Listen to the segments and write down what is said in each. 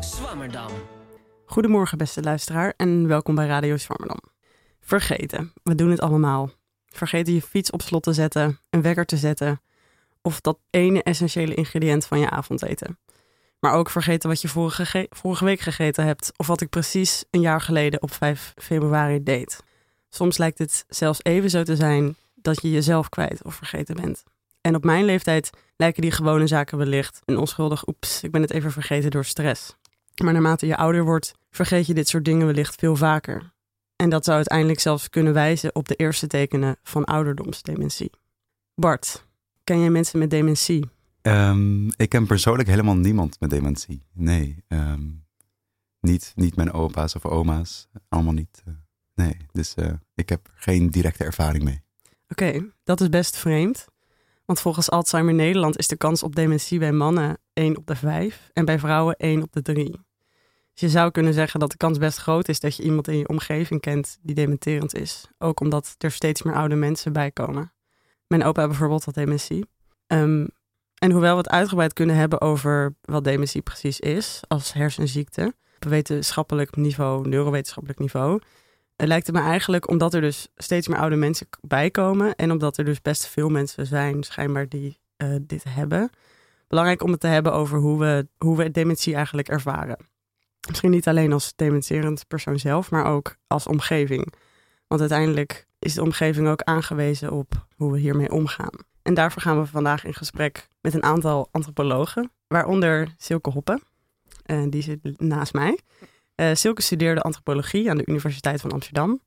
Radio Swammerdam. Goedemorgen, beste luisteraar, en welkom bij Radio Zwammerdam. Vergeten, we doen het allemaal. Vergeten je fiets op slot te zetten, een wekker te zetten, of dat ene essentiële ingrediënt van je avondeten. Maar ook vergeten wat je vorige, vorige week gegeten hebt, of wat ik precies een jaar geleden op 5 februari deed. Soms lijkt het zelfs even zo te zijn dat je jezelf kwijt of vergeten bent. En op mijn leeftijd lijken die gewone zaken wellicht een onschuldig oeps, ik ben het even vergeten door stress. Maar naarmate je ouder wordt, vergeet je dit soort dingen wellicht veel vaker. En dat zou uiteindelijk zelfs kunnen wijzen op de eerste tekenen van ouderdomsdementie. Bart, ken jij mensen met dementie? Um, ik ken persoonlijk helemaal niemand met dementie. Nee, um, niet, niet mijn opa's of oma's. Allemaal niet. Uh, nee, dus uh, ik heb geen directe ervaring mee. Oké, okay, dat is best vreemd. Want volgens Alzheimer Nederland is de kans op dementie bij mannen 1 op de 5 en bij vrouwen 1 op de 3. Dus je zou kunnen zeggen dat de kans best groot is dat je iemand in je omgeving kent die dementerend is. Ook omdat er steeds meer oude mensen bij komen. Mijn opa bijvoorbeeld had dementie. Um, en hoewel we het uitgebreid kunnen hebben over wat dementie precies is als hersenziekte, op wetenschappelijk niveau, neurowetenschappelijk niveau, lijkt het me eigenlijk omdat er dus steeds meer oude mensen bijkomen en omdat er dus best veel mensen zijn schijnbaar die uh, dit hebben, belangrijk om het te hebben over hoe we, hoe we dementie eigenlijk ervaren. Misschien niet alleen als dementerend persoon zelf, maar ook als omgeving. Want uiteindelijk is de omgeving ook aangewezen op hoe we hiermee omgaan. En daarvoor gaan we vandaag in gesprek met een aantal antropologen, waaronder Silke Hoppen. Uh, die zit naast mij. Uh, Silke studeerde antropologie aan de Universiteit van Amsterdam, uh,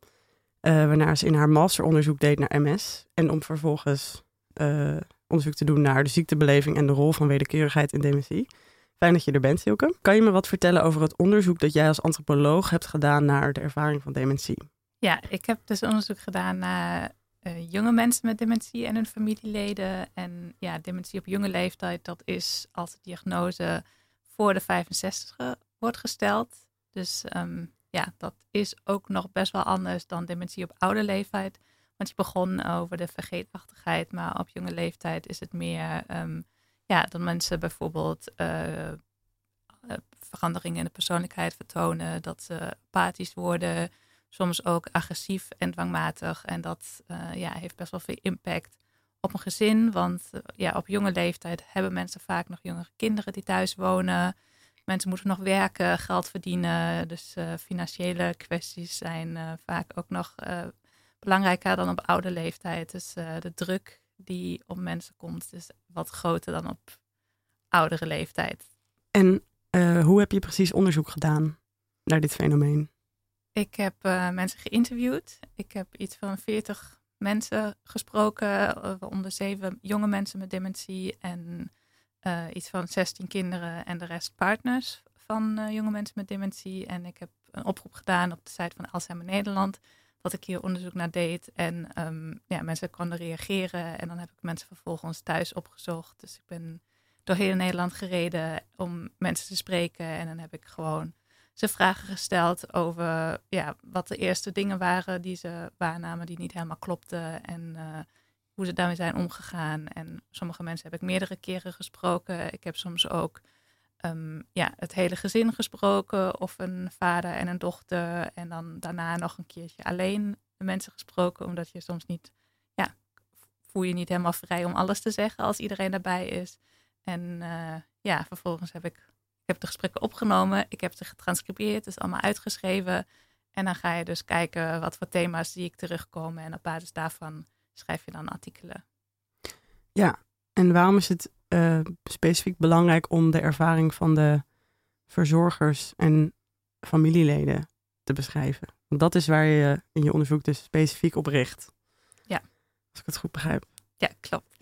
waarna ze in haar masteronderzoek deed naar MS. En om vervolgens onderzoek te doen naar de ziektebeleving en de rol van wederkerigheid in dementie. Fijn dat je er bent, Silke. Kan je me wat vertellen over het onderzoek dat jij als antropoloog hebt gedaan naar de ervaring van dementie? Ja, ik heb dus onderzoek gedaan naar uh, jonge mensen met dementie en hun familieleden. En ja, dementie op jonge leeftijd, dat is als de diagnose voor de 65 wordt gesteld. Dus um, ja, dat is ook nog best wel anders dan dementie op oude leeftijd. Want je begon over de vergeetachtigheid, maar op jonge leeftijd is het meer um, ja, dat mensen bijvoorbeeld uh, veranderingen in de persoonlijkheid vertonen, dat ze apathisch worden, soms ook agressief en dwangmatig. En dat uh, ja, heeft best wel veel impact op een gezin. Want ja, op jonge leeftijd hebben mensen vaak nog jongere kinderen die thuis wonen. Mensen moeten nog werken, geld verdienen. Dus financiële kwesties zijn vaak ook nog belangrijker dan op oude leeftijd. Dus de druk die op mensen komt is wat groter dan op oudere leeftijd. En hoe heb je precies onderzoek gedaan naar dit fenomeen? Ik heb uh, mensen geïnterviewd. Ik heb iets van 40 mensen gesproken, onder zeven jonge mensen met dementie en uh, iets van 16 kinderen en de rest partners van jonge mensen met dementie. En ik heb een oproep gedaan op de site van Alzheimer Nederland dat ik hier onderzoek naar deed. En um, ja, mensen konden reageren en dan heb ik mensen vervolgens thuis opgezocht. Dus ik ben door heel Nederland gereden om mensen te spreken en dan heb ik gewoon ze vragen gesteld over ja, wat de eerste dingen waren die ze waarnamen die niet helemaal klopten en uh, hoe ze daarmee zijn omgegaan. En sommige mensen heb ik meerdere keren gesproken. Ik heb soms ook um, ja, het hele gezin gesproken of een vader en een dochter en dan daarna nog een keertje alleen mensen gesproken, omdat je soms niet, ja, voel je niet helemaal vrij om alles te zeggen als iedereen daarbij is. En uh, ja, vervolgens heb ik ik heb de gesprekken opgenomen, ik heb ze getranscribeerd, is allemaal uitgeschreven. En dan ga je dus kijken wat voor thema's zie ik terugkomen. En op basis daarvan schrijf je dan artikelen. Ja, en waarom is het uh, specifiek belangrijk om de ervaring van de verzorgers en familieleden te beschrijven? Want dat is waar je in je onderzoek dus specifiek op richt. Ja. Als ik het goed begrijp. Ja, klopt.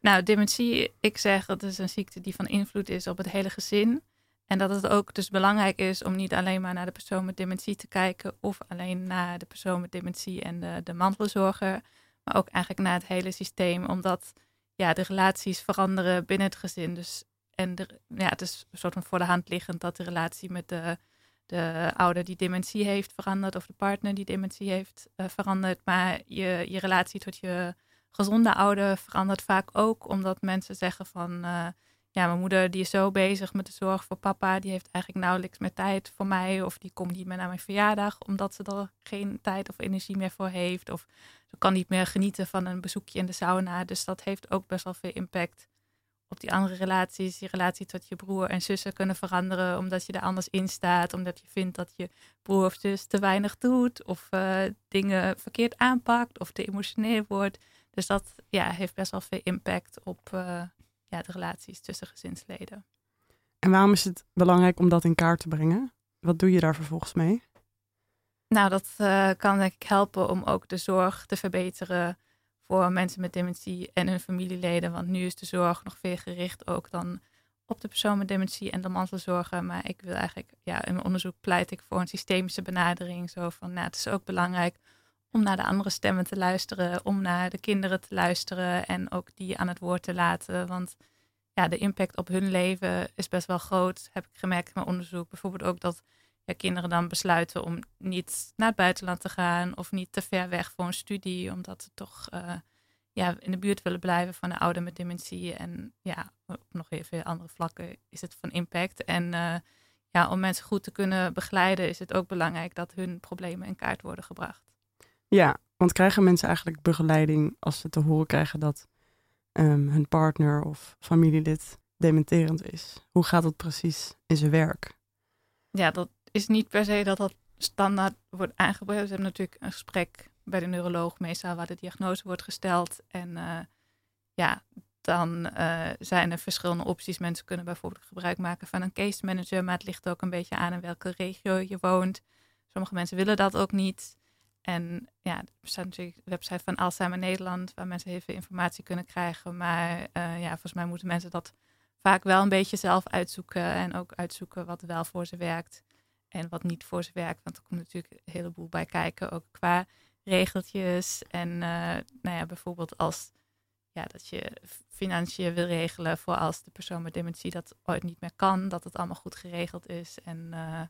Nou, dementie, ik zeg dat is een ziekte die van invloed is op het hele gezin. En dat het ook dus belangrijk is om niet alleen maar naar de persoon met dementie te kijken of alleen naar de persoon met dementie en de, de mantelzorger, maar ook eigenlijk naar het hele systeem, omdat ja, de relaties veranderen binnen het gezin. Dus, en ja, het is een soort van voor de hand liggend dat de relatie met de, de ouder die dementie heeft verandert of de partner die dementie heeft uh, verandert. Maar je, je relatie tot je gezonde ouder verandert vaak ook, omdat mensen zeggen van... Uh, ja, mijn moeder die is zo bezig met de zorg voor papa. Die heeft eigenlijk nauwelijks meer tijd voor mij. Of die komt niet meer naar mijn verjaardag omdat ze er geen tijd of energie meer voor heeft. Of kan niet meer genieten van een bezoekje in de sauna. Dus dat heeft ook best wel veel impact op die andere relaties. Die relatie tot je broer en zussen kunnen veranderen omdat je er anders in staat. Omdat je vindt dat je broer of zus te weinig doet. Of uh, dingen verkeerd aanpakt of te emotioneel wordt. Dus dat ja, heeft best wel veel impact op uh, ja, de relaties tussen gezinsleden. En waarom is het belangrijk om dat in kaart te brengen? Wat doe je daar vervolgens mee? Nou, dat uh, kan denk ik helpen om ook de zorg te verbeteren voor mensen met dementie en hun familieleden. Want nu is de zorg nog veel gericht ook dan op de persoon met dementie en de mantelzorgen. Maar ik wil eigenlijk, ja, in mijn onderzoek pleit ik voor een systemische benadering. Zo van, nou, het is ook belangrijk om naar de andere stemmen te luisteren, om naar de kinderen te luisteren en ook die aan het woord te laten. Want ja, de impact op hun leven is best wel groot, heb ik gemerkt in mijn onderzoek. Bijvoorbeeld ook dat ja, kinderen dan besluiten om niet naar het buitenland te gaan of niet te ver weg voor een studie, omdat ze toch uh, ja, in de buurt willen blijven van een ouder met dementie. En ja, op nog heel veel andere vlakken is het van impact. En uh, ja, om mensen goed te kunnen begeleiden is het ook belangrijk dat hun problemen in kaart worden gebracht. Ja, want krijgen mensen eigenlijk begeleiding als ze te horen krijgen dat um, hun partner of familielid dementerend is? Hoe gaat dat precies in zijn werk? Ja, dat is niet per se dat dat standaard wordt aangebracht. We hebben natuurlijk een gesprek bij de neuroloog meestal waar de diagnose wordt gesteld. En uh, ja, dan uh, zijn er verschillende opties. Mensen kunnen bijvoorbeeld gebruik maken van een case manager, maar het ligt ook een beetje aan in welke regio je woont. Sommige mensen willen dat ook niet. En ja, er staat natuurlijk een website van Alzheimer Nederland, waar mensen veel informatie kunnen krijgen. Maar uh, ja, volgens mij moeten mensen dat vaak wel een beetje zelf uitzoeken. En ook uitzoeken wat wel voor ze werkt en wat niet voor ze werkt. Want er komt natuurlijk een heleboel bij kijken, ook qua regeltjes. En uh, nou ja, bijvoorbeeld als ja, dat je financiën wil regelen voor als de persoon met dementie dat ooit niet meer kan, dat het allemaal goed geregeld is. En uh,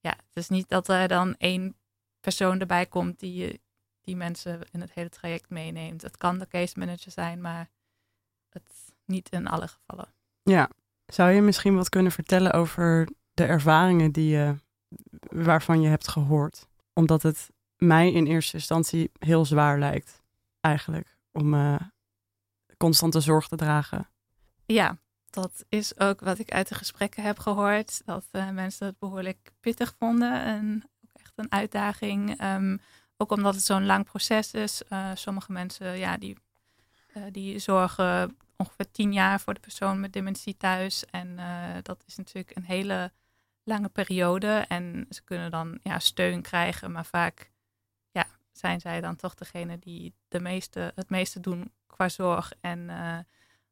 ja, het is niet dat er dan één persoon erbij komt die, die mensen in het hele traject meeneemt. Het kan de case manager zijn, maar het niet in alle gevallen. Ja, zou je misschien wat kunnen vertellen over de ervaringen die je, waarvan je hebt gehoord? Omdat het mij in eerste instantie heel zwaar lijkt, eigenlijk, om uh, constante zorg te dragen. Ja, dat is ook wat ik uit de gesprekken heb gehoord. Dat uh, mensen het behoorlijk pittig vonden en een uitdaging. Um, ook omdat het zo'n lang proces is. Uh, sommige mensen ja, die, die zorgen ongeveer tien jaar voor de persoon met dementie thuis. En dat is natuurlijk een hele lange periode. En ze kunnen dan ja, steun krijgen, maar vaak ja, zijn zij dan toch degene die de meeste, het meeste doen qua zorg. En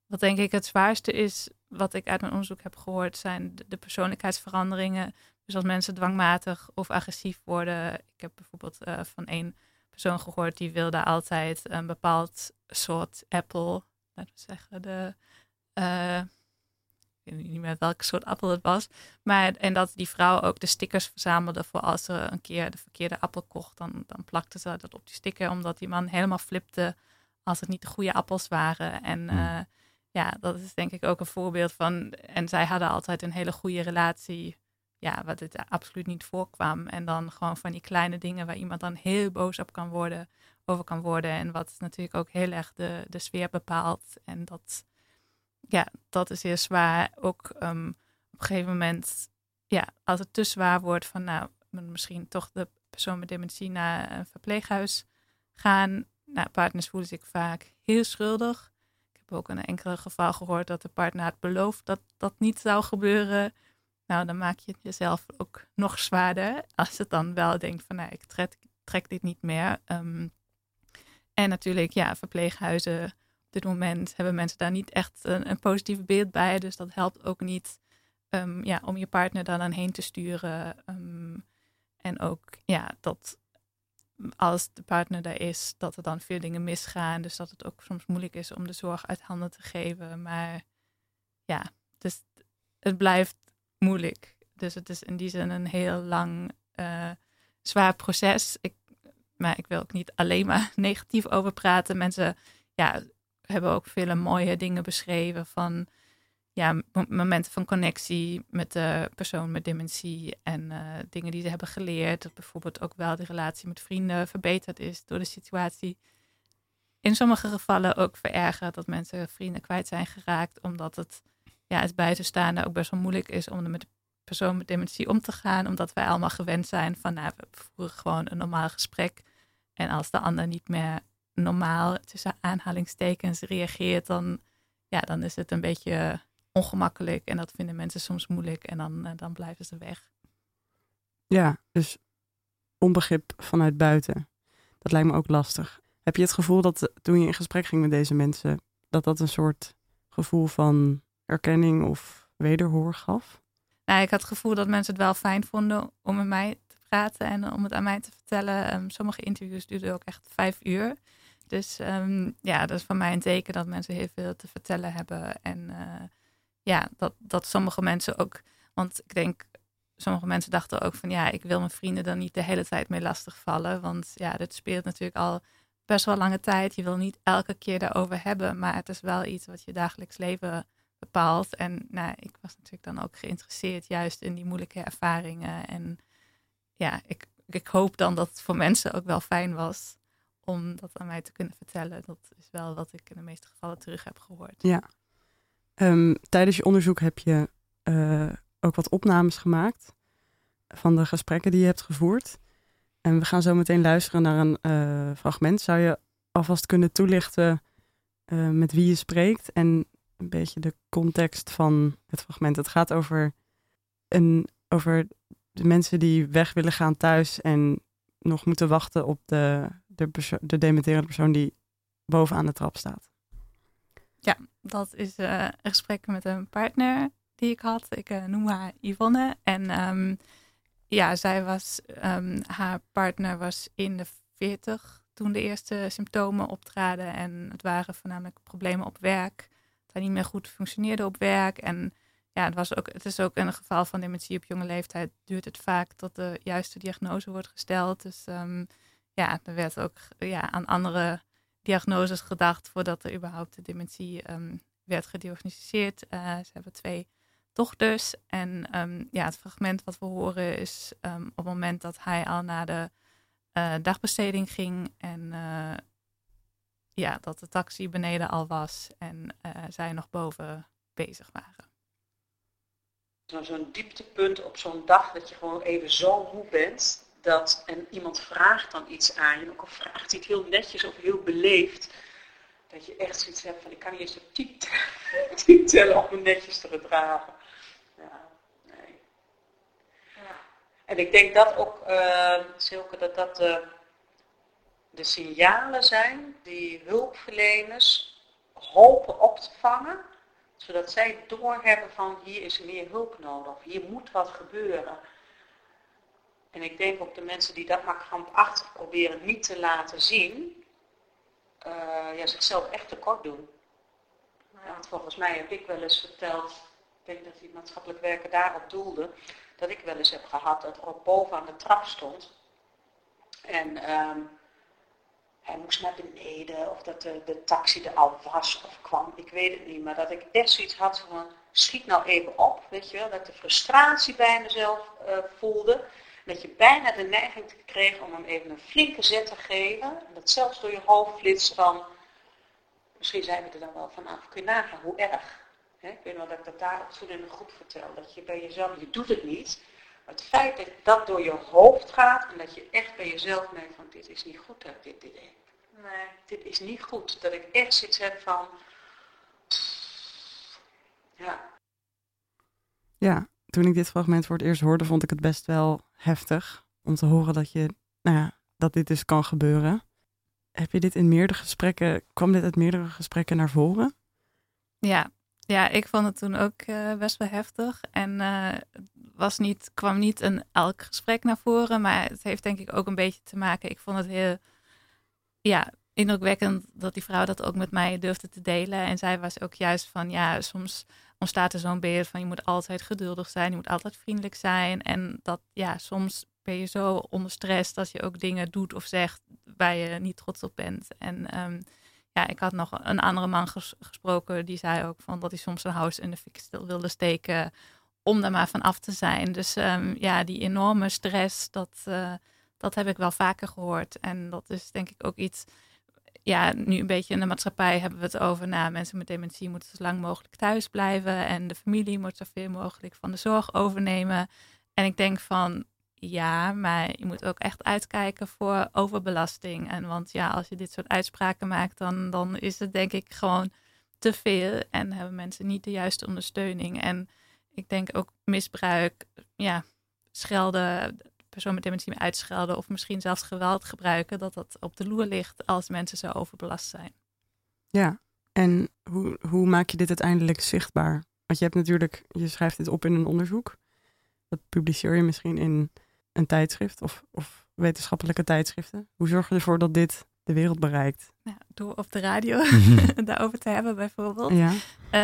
wat denk ik het zwaarste is, wat ik uit mijn onderzoek heb gehoord, zijn de, de persoonlijkheidsveranderingen. Dus als mensen dwangmatig of agressief worden. Ik heb bijvoorbeeld uh, van één persoon gehoord die wilde altijd een bepaald soort appel. Laten we zeggen, de. Ik weet niet meer welke soort appel het was. Maar, en dat die vrouw ook de stickers verzamelde voor als ze een keer de verkeerde appel kocht. Dan, dan plakte ze dat op die sticker, omdat die man helemaal flipte als het niet de goede appels waren. En uh, ja, dat is denk ik ook een voorbeeld van. En zij hadden altijd een hele goede relatie ja, wat het absoluut niet voorkwam. En dan gewoon van die kleine dingen waar iemand dan heel boos op kan worden, over kan worden. En wat natuurlijk ook heel erg de, de sfeer bepaalt. En dat, ja, dat is heel zwaar. Ook um, op een gegeven moment, ja, als het te zwaar wordt van nou, misschien toch de persoon met dementie naar een verpleeghuis gaan. Nou, partners voelen zich vaak heel schuldig. Ik heb ook een enkele geval gehoord dat de partner had beloofd dat dat niet zou gebeuren. Nou, dan maak je het jezelf ook nog zwaarder. Als het dan wel denkt van, nou, ik trek, trek dit niet meer. Um, en natuurlijk, ja, verpleeghuizen dit moment hebben mensen daar niet echt een, een positief beeld bij. Dus dat helpt ook niet um, ja, om je partner daar dan heen te sturen. Um, en ook, ja, dat als de partner daar is, dat er dan veel dingen misgaan. Dus dat het ook soms moeilijk is om de zorg uit handen te geven. Maar ja, dus het blijft moeilijk. Dus het is in die zin een heel lang, uh, zwaar proces. Ik, maar ik wil ook niet alleen maar negatief over praten. Mensen ja, hebben ook vele mooie dingen beschreven van ja, momenten van connectie met de persoon met dementie en uh, dingen die ze hebben geleerd. Dat bijvoorbeeld ook wel de relatie met vrienden verbeterd is door de situatie. In sommige gevallen ook verergerd dat mensen vrienden kwijt zijn geraakt, omdat het ja, het buitenstaande ook best wel moeilijk is om met de persoon met dementie om te gaan, omdat wij allemaal gewend zijn van nou, we voeren gewoon een normaal gesprek. En als de ander niet meer normaal tussen aanhalingstekens reageert, dan, ja, dan is het een beetje ongemakkelijk en dat vinden mensen soms moeilijk en dan, uh, dan blijven ze weg. Ja, dus onbegrip vanuit buiten. Dat lijkt me ook lastig. Heb je het gevoel dat toen je in gesprek ging met deze mensen, dat dat een soort gevoel van erkenning of wederhoor gaf? Nou, ik had het gevoel dat mensen het wel fijn vonden om met mij te praten en om het aan mij te vertellen. Um, sommige interviews duurden ook echt vijf uur. Dus um, ja, dat is voor mij een teken dat mensen heel veel te vertellen hebben. En uh, ja, dat, dat sommige mensen ook, want ik denk, sommige mensen dachten ook van ja, ik wil mijn vrienden dan niet de hele tijd mee lastigvallen. Want ja, dit speelt natuurlijk al best wel lange tijd. Je wil niet elke keer daarover hebben, maar het is wel iets wat je dagelijks leven bepaalt. En nou, ik was natuurlijk dan ook geïnteresseerd juist in die moeilijke ervaringen. En ja, ik, ik hoop dan dat het voor mensen ook wel fijn was om dat aan mij te kunnen vertellen. Dat is wel wat ik in de meeste gevallen terug heb gehoord. Ja, Um, tijdens je onderzoek heb je uh, ook wat opnames gemaakt van de gesprekken die je hebt gevoerd. En we gaan zo meteen luisteren naar een uh, fragment. Zou je alvast kunnen toelichten uh, met wie je spreekt en een beetje de context van het fragment? Het gaat over, een, over de mensen die weg willen gaan thuis en nog moeten wachten op de, de, de dementerende persoon die bovenaan de trap staat. Ja, dat is uh, een gesprek met een partner die ik had. Ik uh, noem haar Yvonne. En um, ja, zij was, um, haar partner was in de 40 toen de eerste symptomen optraden. En het waren voornamelijk problemen op werk. Dat hij niet meer goed functioneerde op werk. En ja, het, was ook, het is ook een geval van dementie op jonge leeftijd duurt het vaak tot de juiste diagnose wordt gesteld. Dus um, ja, er werd ook ja, aan andere diagnoses gedacht voordat er überhaupt de dementie um, werd gediagnosticeerd. Uh, ze hebben twee dochters. En um, ja, het fragment wat we horen is um, op het moment dat hij al naar de uh, dagbesteding ging. En uh, ja, dat de taxi beneden al was en zij nog boven bezig waren. Zo'n dieptepunt op zo'n dag dat je gewoon even zo moe bent dat, en iemand vraagt dan iets aan je, ook al vraagt hij het heel netjes of heel beleefd, dat je echt zoiets hebt van, ik kan niet eens op tien, tellen om me netjes te gedragen. Ja, nee. Ja. En ik denk dat ook, uh, Silke, dat dat de, de signalen zijn die hulpverleners hopen op te vangen, zodat zij doorhebben van hier is meer hulp nodig, hier moet wat gebeuren. En ik denk ook de mensen die dat maar krampachtig proberen niet te laten zien, uh, ja, zichzelf echt tekort doen. Ja, want volgens mij heb ik wel eens verteld, ik denk dat die maatschappelijk werker daarop doelde, dat ik wel eens heb gehad dat ook boven aan de trap stond. En um, hij moest naar beneden, of dat de, de taxi er al was of kwam, ik weet het niet. Maar dat ik echt zoiets had van, schiet nou even op, weet je wel. Dat de frustratie bij mezelf uh, voelde dat je bijna de neiging kreeg om hem even een flinke zet te geven. En dat zelfs door je hoofd flitst van, misschien zijn we er dan wel vanaf, kun je nagaan hoe erg. ik weet wel dat ik dat daar toen in de groep vertel, dat je bij jezelf, je doet het niet. Maar het feit dat dat door je hoofd gaat en dat je echt bij jezelf merkt van, dit is niet goed dat ik dit, dit denk. Nee, dit is niet goed. Dat ik echt zoiets heb van, ja. Ja, toen ik dit fragment voor het eerst hoorde, vond ik het best wel heftig om te horen dat je, nou ja, dat dit dus kan gebeuren. Heb je dit in meerdere gesprekken, kwam dit uit meerdere gesprekken naar voren? Ja, ja ik vond het toen ook uh, best wel heftig. En uh, was niet, kwam niet in elk gesprek naar voren, maar het heeft denk ik ook een beetje te maken. Ik vond het heel, ja, indrukwekkend dat die vrouw dat ook met mij durfde te delen. En zij was ook juist van, ja, soms ontstaat er zo'n beeld van je moet altijd geduldig zijn, je moet altijd vriendelijk zijn. En dat, ja, soms ben je zo onder stress dat je ook dingen doet of zegt waar je niet trots op bent. En um, ja, ik had nog een andere man gesproken die zei ook van dat hij soms een huis in de fik wilde steken om daar maar van af te zijn. Dus ehm, ja, die enorme stress, dat, uh, dat heb ik wel vaker gehoord. En dat is denk ik ook iets, ja, nu een beetje in de maatschappij hebben we het over, nou, mensen met dementie moeten zo lang mogelijk thuis blijven en de familie moet zoveel mogelijk van de zorg overnemen. En ik denk van, ja, maar je moet ook echt uitkijken voor overbelasting. En want ja, als je dit soort uitspraken maakt, dan, dan is het denk ik gewoon te veel en hebben mensen niet de juiste ondersteuning. En ik denk ook misbruik, ja, schelden, persoon met dementie uitschelden of misschien zelfs geweld gebruiken, dat dat op de loer ligt als mensen zo overbelast zijn. Ja, en hoe, hoe maak je dit uiteindelijk zichtbaar? Want je hebt natuurlijk, je schrijft dit op in een onderzoek. Dat publiceer je misschien in een tijdschrift of, of wetenschappelijke tijdschriften. Hoe zorg je ervoor dat dit de wereld bereikt? Nou, door op de radio daarover te hebben bijvoorbeeld. Ja.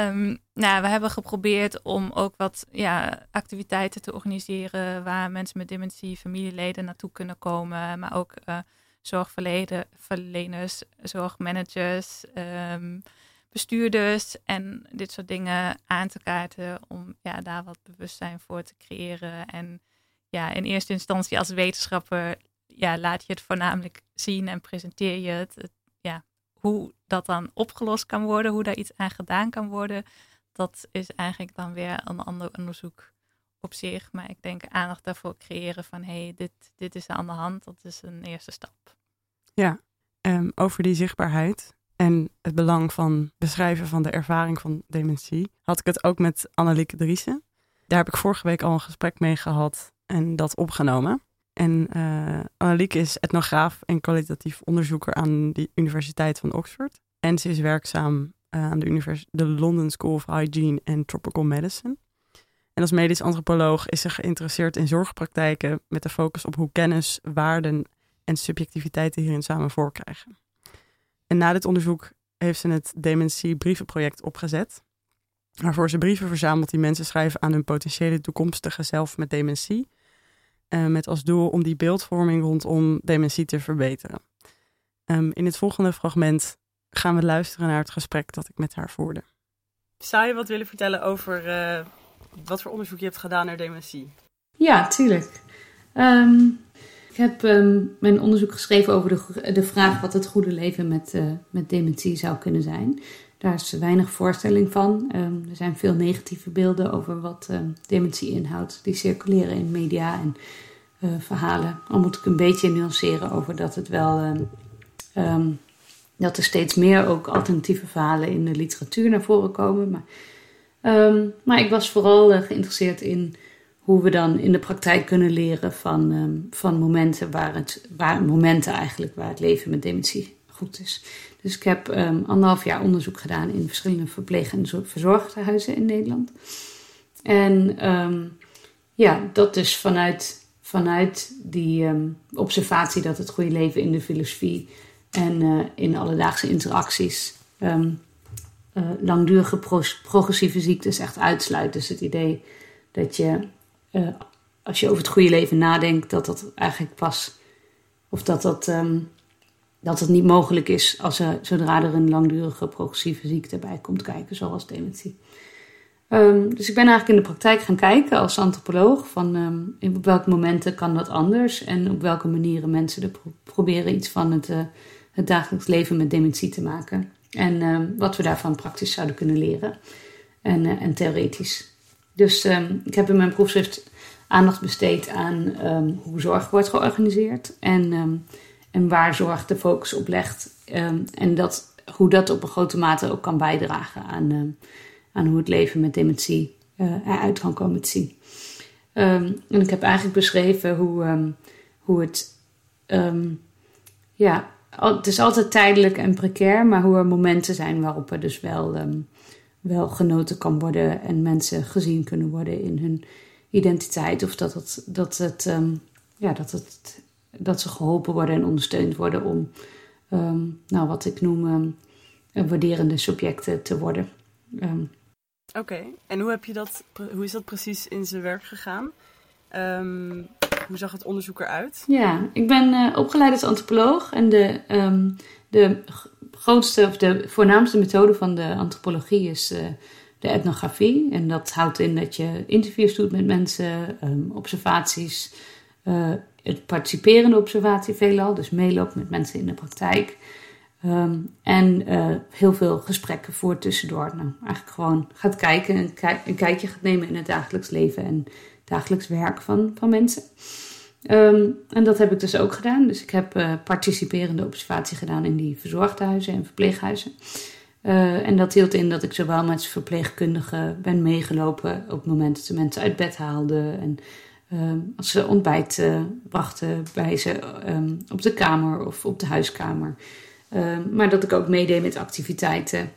Um, nou, we hebben geprobeerd om ook wat ja, activiteiten te organiseren waar mensen met dementie, familieleden naartoe kunnen komen, maar ook uh, zorgverleners, zorgmanagers, um, bestuurders en dit soort dingen aan te kaarten om ja, daar wat bewustzijn voor te creëren. En ja, in eerste instantie als wetenschapper ja, laat je het voornamelijk zien en presenteer je het. Ja, hoe dat dan opgelost kan worden, hoe daar iets aan gedaan kan worden, dat is eigenlijk dan weer een ander onderzoek op zich. Maar ik denk aandacht daarvoor creëren van hé, hey, dit, dit is aan de hand, dat is een eerste stap. Ja, um, over die zichtbaarheid en het belang van beschrijven van de ervaring van dementie, had ik het ook met Annelieke Driessen. Daar heb ik vorige week al een gesprek mee gehad en dat opgenomen. En uh, is etnograaf en kwalitatief onderzoeker aan de Universiteit van Oxford. En ze is werkzaam uh, aan de, de London School of Hygiene and Tropical Medicine. En als medisch antropoloog is ze geïnteresseerd in zorgpraktijken met de focus op hoe kennis, waarden en subjectiviteiten hierin samen voorkrijgen. En na dit onderzoek heeft ze het Dementie Brievenproject opgezet, waarvoor ze brieven verzamelt die mensen schrijven aan hun potentiële toekomstige zelf met dementie uh, met als doel om die beeldvorming rondom dementie te verbeteren. Um, in het volgende fragment gaan we luisteren naar het gesprek dat ik met haar voerde. Zou je wat willen vertellen over uh, wat voor onderzoek je hebt gedaan naar dementie? Ja, tuurlijk. Um, ik heb um, mijn onderzoek geschreven over de, de vraag wat het goede leven met, uh, met dementie zou kunnen zijn. Daar is weinig voorstelling van. Um, er zijn veel negatieve beelden over wat um, dementie inhoudt. Die circuleren in media en uh, verhalen. Al moet ik een beetje nuanceren over dat het wel. Um, dat er steeds meer ook alternatieve verhalen in de literatuur naar voren komen. Maar, maar ik was vooral uh, geïnteresseerd in hoe we dan in de praktijk kunnen leren van, van momenten waar het, waar, momenten eigenlijk waar het leven met dementie goed is. Dus ik heb um, anderhalf jaar onderzoek gedaan in verschillende verpleeg- en verzorghuizen in Nederland. En um, ja, dat dus vanuit, vanuit die um, observatie dat het goede leven in de filosofie en uh, in alledaagse interacties uh, langdurige pro progressieve ziektes echt uitsluit. Dus het idee dat je, uh, als je over het goede leven nadenkt, dat dat eigenlijk pas, of dat dat dat het niet mogelijk is als er, zodra er een langdurige progressieve ziekte bij komt kijken, zoals dementie. Um, dus ik ben eigenlijk in de praktijk gaan kijken als antropoloog van um, in, op welke momenten kan dat anders en op welke manieren mensen er proberen iets van het, uh, het dagelijks leven met dementie te maken. En um, wat we daarvan praktisch zouden kunnen leren en, uh, en theoretisch. Dus ik heb in mijn proefschrift aandacht besteed aan hoe zorg wordt georganiseerd en en waar zorg de focus op legt. Um, en dat, hoe dat op een grote mate ook kan bijdragen aan, um, aan hoe het leven met dementie uh, eruit kan komen te zien. Um, en ik heb eigenlijk beschreven hoe, hoe het. ja, het is altijd tijdelijk en precair, maar hoe er momenten zijn waarop er dus wel, wel genoten kan worden en mensen gezien kunnen worden in hun identiteit. Of dat het, dat het, ja, dat het dat ze geholpen worden en ondersteund worden om, um, nou, wat ik noem, um, waarderende subjecten te worden. Um. Oké, en hoe, heb je dat, hoe is dat precies in zijn werk gegaan? hoe zag het onderzoek eruit? Ja, ik ben uh, opgeleid als antropoloog en de, de grootste of de voornaamste methode van de antropologie is uh, de etnografie. En dat houdt in dat je interviews doet met mensen, observaties, uh, het participerende observatie veelal, dus meeloopt met mensen in de praktijk. Um, en uh, heel veel gesprekken voert tussendoor. Nou, eigenlijk gewoon gaat kijken en een kijkje gaat nemen in het dagelijks leven en dagelijks werk van, van mensen. Um, en dat heb ik dus ook gedaan. Dus ik heb uh, participerende observatie gedaan in die verzorgdhuizen en verpleeghuizen. Uh, en dat hield in dat ik zowel met verpleegkundigen ben meegelopen op het moment dat ze mensen uit bed haalden. En uh, als ze ontbijt uh, brachten bij ze um, op de kamer of op de huiskamer. maar dat ik ook meedeed met activiteiten.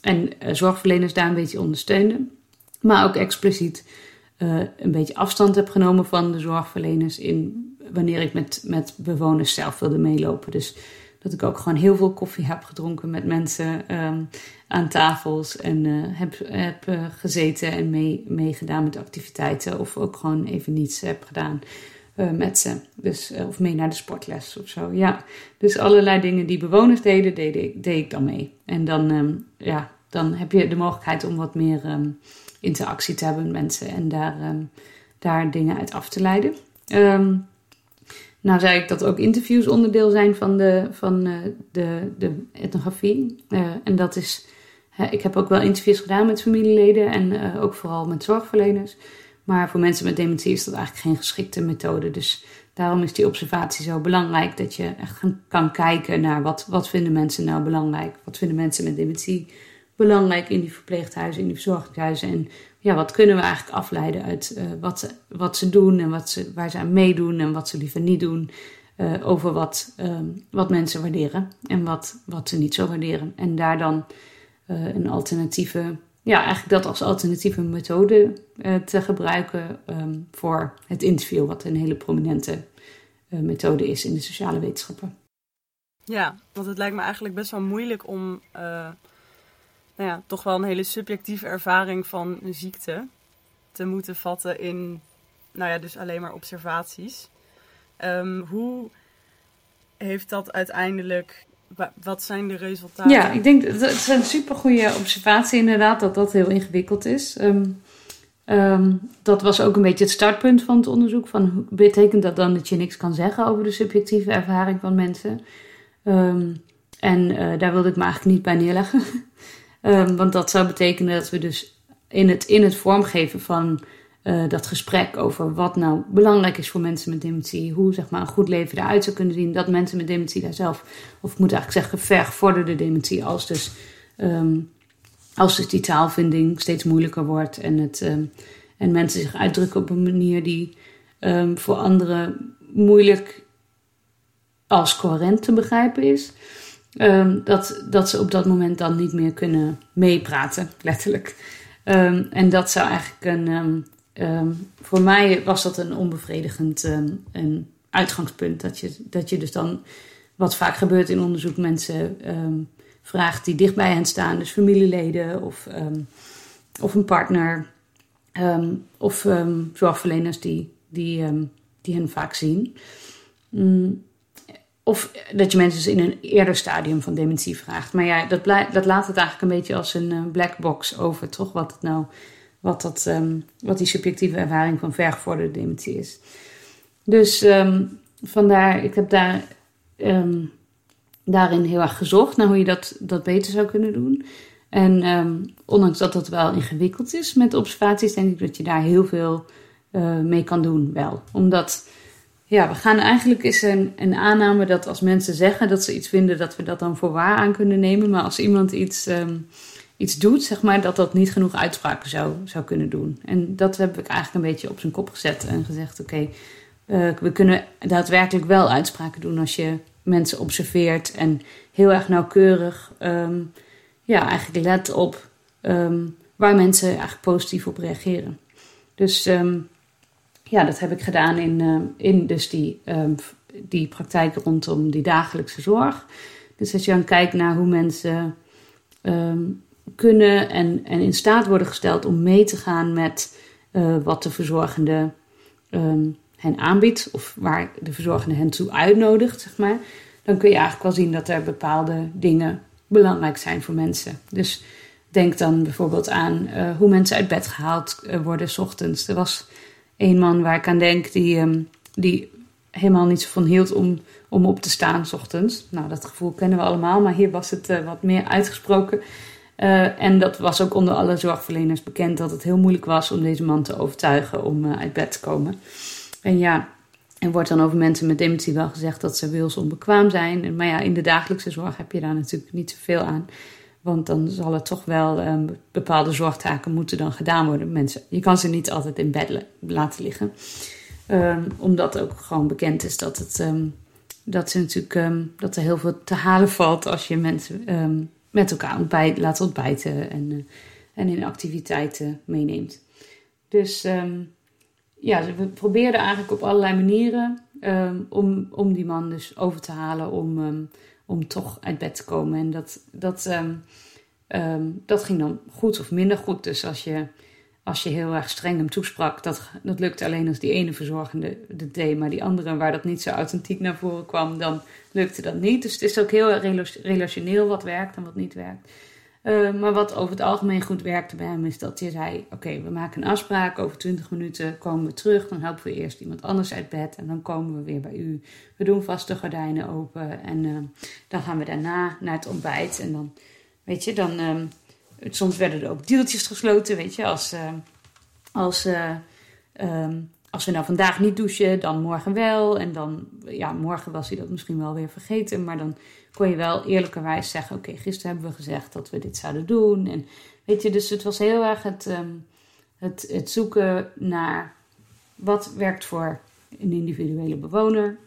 En zorgverleners daar een beetje ondersteunde. Maar ook expliciet uh, een beetje afstand heb genomen van de zorgverleners in wanneer ik met, met bewoners zelf wilde meelopen. Dus dat ik ook gewoon heel veel koffie heb gedronken met mensen um, aan tafels en uh, heb, heb uh, gezeten en mee, meegedaan met activiteiten of ook gewoon even niets heb gedaan met ze. Dus, of mee naar de sportles of zo. Ja, dus allerlei dingen die bewoners deden, deed ik, dan mee. En dan, um, ja, dan heb je de mogelijkheid om wat meer um, interactie te hebben met mensen en daar, daar dingen uit af te leiden. Um, nou zei ik dat ook interviews onderdeel zijn van de, van, uh, de, de etnografie. Uh, en dat is, ik heb ook wel interviews gedaan met familieleden en ook vooral met zorgverleners. Maar voor mensen met dementie is dat eigenlijk geen geschikte methode. Dus daarom is die observatie zo belangrijk. Dat je echt kan kijken naar wat, wat vinden mensen nou belangrijk. Wat vinden mensen met dementie belangrijk in die verpleeghuizen, in die verzorgingshuizen. En ja, wat kunnen we eigenlijk afleiden uit uh, wat, wat ze doen en wat ze, waar ze aan meedoen en wat ze liever niet doen. Uh, over wat, um, wat mensen waarderen en wat, wat ze niet zo waarderen. En daar dan uh, een alternatieve, ja, eigenlijk dat als alternatieve methode te gebruiken um, voor het interview, wat een hele prominente methode is in de sociale wetenschappen. Ja, want het lijkt me eigenlijk best wel moeilijk om nou ja, toch wel een hele subjectieve ervaring van een ziekte te moeten vatten in, nou ja, dus alleen maar observaties. Um, hoe heeft dat uiteindelijk, wat zijn de resultaten? Ja, ik denk dat het is een supergoeie observatie inderdaad, dat dat heel ingewikkeld is. Um, um, dat was ook een beetje het startpunt van het onderzoek. Van, betekent dat dan dat je niks kan zeggen over de subjectieve ervaring van mensen? en uh, daar wilde ik me eigenlijk niet bij neerleggen. Um, want dat zou betekenen dat we dus in het, in het vormgeven van uh, dat gesprek over wat nou belangrijk is voor mensen met dementie, hoe zeg maar, een goed leven eruit zou kunnen zien, dat mensen met dementie daar zelf, of ik moet eigenlijk zeggen, vergevorderde dementie, als dus, um, als dus die taalvinding steeds moeilijker wordt en, het, um, en mensen zich uitdrukken op een manier die voor anderen moeilijk als coherent te begrijpen is. Um, dat, dat ze op dat moment dan niet meer kunnen meepraten, letterlijk. Um, en dat zou eigenlijk een. Um, voor mij was dat een onbevredigend een uitgangspunt. Dat je, dat je dus dan, wat vaak gebeurt in onderzoek, mensen vraagt die dicht bij hen staan, dus familieleden of, of een partner of zorgverleners die, die, die hen vaak zien. Mm. Of dat je mensen dus in een eerder stadium van dementie vraagt. Maar ja, dat, dat laat het eigenlijk een beetje als een uh, black box over, toch? Wat, het nou, wat, dat, um, wat die subjectieve ervaring van vergevorderde dementie is. Dus um, vandaar, ik heb daar, um, daarin heel erg gezocht naar hoe je dat, dat beter zou kunnen doen. En ondanks dat dat wel ingewikkeld is met observaties, denk ik dat je daar heel veel uh, mee kan doen, wel. Omdat ja, we gaan eigenlijk is een, een aanname dat als mensen zeggen dat ze iets vinden, dat we dat dan voor waar aan kunnen nemen. Maar als iemand iets, um, iets doet, zeg maar, dat dat niet genoeg uitspraken zou, zou kunnen doen. En dat heb ik eigenlijk een beetje op zijn kop gezet en gezegd: oké, uh, we kunnen daadwerkelijk wel uitspraken doen als je mensen observeert en heel erg nauwkeurig, um, ja, eigenlijk let op um, waar mensen eigenlijk positief op reageren. Dus ja, dat heb ik gedaan in, uh, in dus die, um, die praktijk rondom die dagelijkse zorg. Dus als je dan kijkt naar hoe mensen um, kunnen en, en in staat worden gesteld om mee te gaan met uh, wat de verzorgende hen aanbiedt, of waar de verzorgende hen toe uitnodigt, zeg maar. dan kun je eigenlijk wel zien dat er bepaalde dingen belangrijk zijn voor mensen. Dus denk dan bijvoorbeeld aan uh, hoe mensen uit bed gehaald uh, worden s ochtends. Er was één man waar ik aan denk die, um, die helemaal niet zo van hield om, om op te staan s ochtends. Nou, dat gevoel kennen we allemaal, maar hier was het uh, wat meer uitgesproken. en dat was ook onder alle zorgverleners bekend dat het heel moeilijk was om deze man te overtuigen om uit bed te komen. En ja, er wordt dan over mensen met dementie wel gezegd dat ze wilsonbekwaam zijn. Maar ja, in de dagelijkse zorg heb je daar natuurlijk niet zoveel aan. Want dan zal er toch wel um, bepaalde zorgtaken moeten dan gedaan worden. Mensen, je kan ze niet altijd in bed laten liggen. Um, omdat ook gewoon bekend is dat, het, um, dat, ze natuurlijk, dat er heel veel te halen valt als je mensen met elkaar ontbijt, laat ontbijten en, uh, en in activiteiten meeneemt. Dus ja, we probeerden eigenlijk op allerlei manieren om, om die man dus over te halen om om toch uit bed te komen. En dat, dat, um, um, dat ging dan goed of minder goed. Dus als je, als je heel erg streng hem toesprak, dat, dat lukte alleen als die ene verzorgende dat deed. Maar die andere, waar dat niet zo authentiek naar voren kwam, dan lukte dat niet. Dus het is ook heel relationeel wat werkt en wat niet werkt. Uh, maar wat over het algemeen goed werkte bij hem is dat hij zei: Oké, we maken een afspraak. Over 20 minuten komen we terug. Dan helpen we eerst iemand anders uit bed. En dan komen we weer bij u. We doen vast de gordijnen open. En uh, dan gaan we daarna naar het ontbijt. En dan, weet je, dan. Uh, soms werden er ook deeltjes gesloten. Weet je, als. Eh, als um, als we nou vandaag niet douchen, dan morgen wel. En dan, ja, morgen was hij dat misschien wel weer vergeten. Maar dan kon je wel eerlijkerwijs zeggen: Oké, gisteren hebben we gezegd dat we dit zouden doen. En weet je, dus het was heel erg het, um, het, het zoeken naar wat werkt voor een individuele bewoner.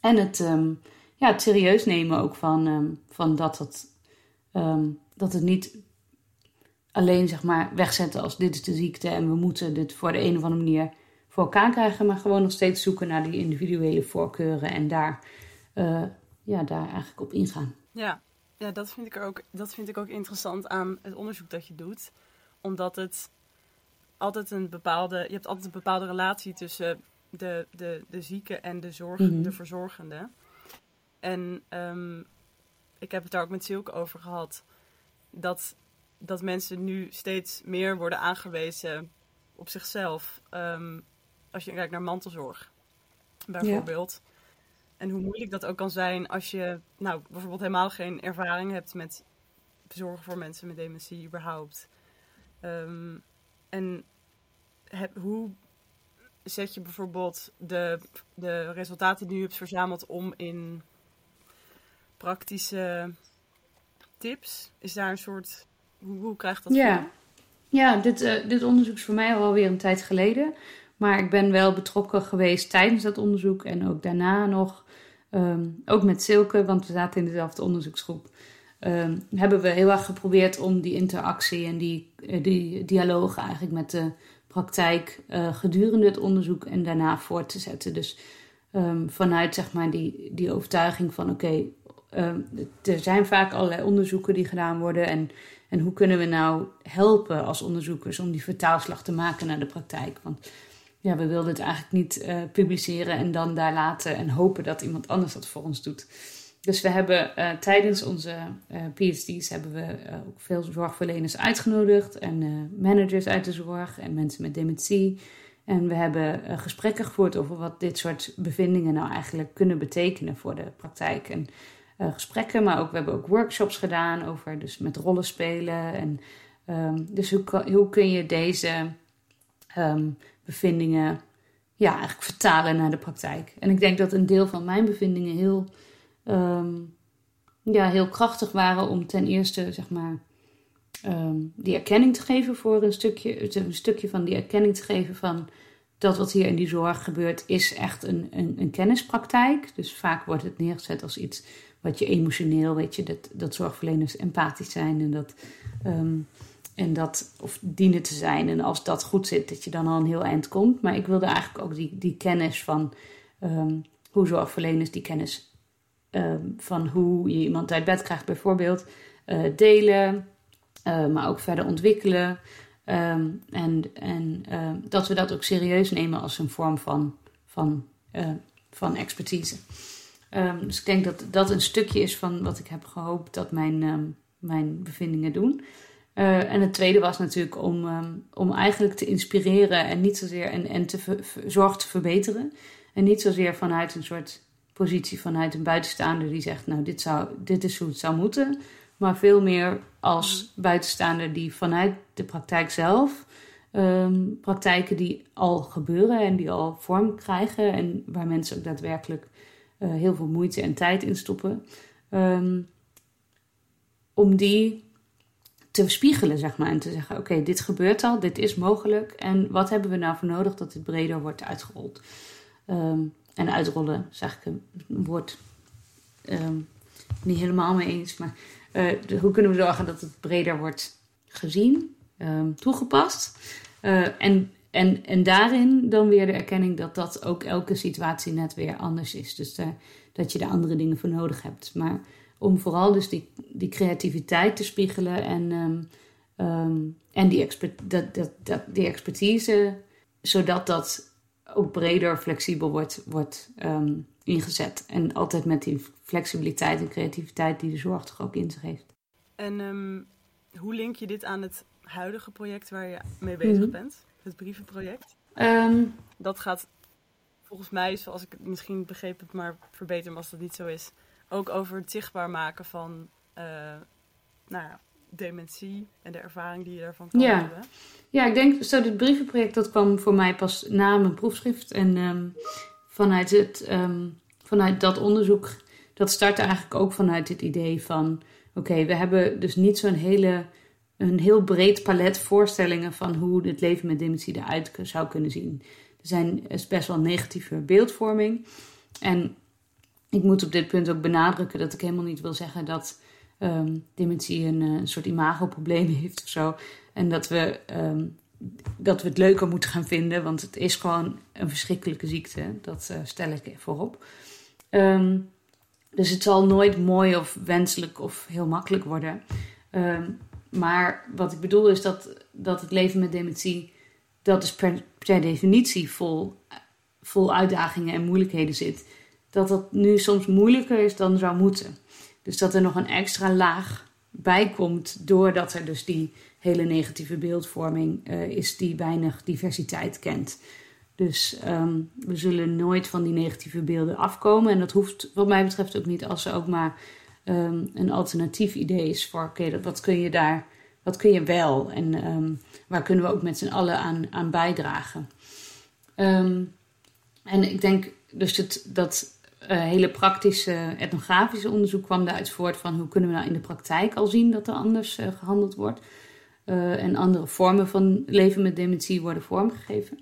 En het, um, ja, serieus nemen ook van, um, van dat, het, dat het niet alleen zeg maar wegzetten als dit is de ziekte en we moeten dit voor de een of andere manier voor elkaar krijgen, maar gewoon nog steeds zoeken naar die individuele voorkeuren en daar, uh, ja, daar eigenlijk op ingaan. Ja, ja dat, vind ik ook, dat vind ik ook interessant aan het onderzoek dat je doet. Omdat het altijd een bepaalde, je hebt altijd een bepaalde relatie tussen de, de, de zieke en de, zorg, mm -hmm. de verzorgende. En um, ik heb het daar ook met Silke over gehad. Dat, dat mensen nu steeds meer worden aangewezen op zichzelf. Um, als je kijkt naar mantelzorg, bijvoorbeeld. Ja. En hoe moeilijk dat ook kan zijn als je nou, bijvoorbeeld helemaal geen ervaring hebt met zorgen voor mensen met dementie überhaupt. Um, en heb, hoe zet je bijvoorbeeld de, de resultaten die je hebt verzameld om in praktische tips? Is daar een soort. Hoe, hoe krijgt dat? Ja, ja dit, uh, dit onderzoek is voor mij alweer een tijd geleden. Maar ik ben wel betrokken geweest tijdens dat onderzoek en ook daarna nog. Um, ook met Silke, want we zaten in dezelfde onderzoeksgroep. Um, hebben we heel erg geprobeerd om die interactie en die, uh, die dialoog eigenlijk met de praktijk uh, gedurende het onderzoek en daarna voort te zetten. Dus um, vanuit zeg maar die, die overtuiging van oké, er zijn vaak allerlei onderzoeken die gedaan worden en, en hoe kunnen we nou helpen als onderzoekers om die vertaalslag te maken naar de praktijk? Want ja, we wilden het eigenlijk niet uh, publiceren en dan daar laten en hopen dat iemand anders dat voor ons doet. Dus we hebben uh, tijdens onze uh, PhD's hebben we ook veel zorgverleners uitgenodigd en managers uit de zorg en mensen met dementie. En we hebben gesprekken gevoerd over wat dit soort bevindingen nou eigenlijk kunnen betekenen voor de praktijk. En gesprekken, maar ook we hebben ook workshops gedaan over dus met rollen spelen. En um, dus hoe, hoe kun je deze um, bevindingen ja, eigenlijk vertalen naar de praktijk. En ik denk dat een deel van mijn bevindingen heel, um, ja, heel krachtig waren om ten eerste zeg maar, um, die erkenning te geven voor een stukje, een stukje van die erkenning te geven van dat wat hier in die zorg gebeurt, is echt een, een, een kennispraktijk. Dus vaak wordt het neergezet als iets wat je emotioneel, weet je, dat, dat zorgverleners empathisch zijn en dat um, en dat, of dienen te zijn. En als dat goed zit, dat je dan al een heel eind komt. Maar ik wilde eigenlijk ook die, die kennis van um, hoe zorgverleners die kennis um, van hoe je iemand uit bed krijgt, bijvoorbeeld, uh, delen. Uh, maar ook verder ontwikkelen. Um, en en dat we dat ook serieus nemen als een vorm van, van, van expertise. Ehm, dus ik denk dat dat een stukje is van wat ik heb gehoopt dat mijn, ehm, mijn bevindingen doen. Eh, en het tweede was natuurlijk om, ehm, om eigenlijk te inspireren en niet zozeer en, en te zorg te verbeteren. En niet zozeer vanuit een soort positie vanuit een buitenstaander die zegt, nou dit, zou, dit is hoe het zou moeten. Maar veel meer als buitenstaander die vanuit de praktijk zelf, praktijken die al gebeuren en die al vorm krijgen en waar mensen ook daadwerkelijk uh, heel veel moeite en tijd in stoppen. Ehm, om die te spiegelen, zeg maar. En te zeggen, oké, dit gebeurt al, dit is mogelijk. En wat hebben we nou voor nodig dat dit breder wordt uitgerold? Ehm, en uitrollen, zeg ik een woord um, niet helemaal mee eens. Maar uh, hoe kunnen we zorgen dat het breder wordt gezien, toegepast? Uh, en en, en daarin dan weer de erkenning dat dat ook elke situatie net weer anders is. Dus uh, dat je daar andere dingen voor nodig hebt. Maar om vooral dus die, die creativiteit te spiegelen en, um, um, en die, expert, dat, dat, dat, die expertise, zodat dat ook breder, flexibel wordt, wordt um, ingezet. En altijd met die flexibiliteit en creativiteit die de zorg toch ook in zich heeft. En hoe link je dit aan het huidige project waar je mee bezig mhm. bent? het brievenproject. Ehm, dat gaat volgens mij, zoals ik het misschien begreep het maar verbeteren als dat niet zo is, ook over het zichtbaar maken van uh, nou ja, dementie en de ervaring die je daarvan kan ja. hebben. Ja, ik denk, zo dit brievenproject dat kwam voor mij pas na mijn proefschrift. En ehm, vanuit, het, ehm, vanuit dat onderzoek, dat startte eigenlijk ook vanuit het idee van... Oké, we hebben dus niet zo'n hele een heel breed palet voorstellingen van hoe het leven met dementie eruit zou kunnen zien. Er zijn is best wel negatieve beeldvorming. En ik moet op dit punt ook benadrukken dat ik helemaal niet wil zeggen dat ehm, dementie een, eh, een, soort imagoprobleem heeft of zo. En dat we, ehm, dat we het leuker moeten gaan vinden, want het is gewoon een verschrikkelijke ziekte. Dat uh, stel ik voorop. Um, dus het zal nooit mooi of wenselijk of heel makkelijk worden. Maar wat ik bedoel is dat, dat het leven met dementie, dat is per, per definitie vol, vol uitdagingen en moeilijkheden zit. Dat dat nu soms moeilijker is dan zou moeten. Dus dat er nog een extra laag bij komt, doordat er dus die hele negatieve beeldvorming uh, is die weinig diversiteit kent. Dus um, we zullen nooit van die negatieve beelden afkomen. En dat hoeft wat mij betreft ook niet als er ook maar um, een alternatief idee is voor, oké, okay, wat kun je daar, wat kun je wel en um, waar kunnen we ook met z'n allen aan, aan bijdragen. En ik denk dus dat, dat hele praktische etnografische onderzoek kwam daaruit voort van hoe kunnen we nou in de praktijk al zien dat er anders uh, gehandeld wordt. Uh, en andere vormen van leven met dementie worden vormgegeven.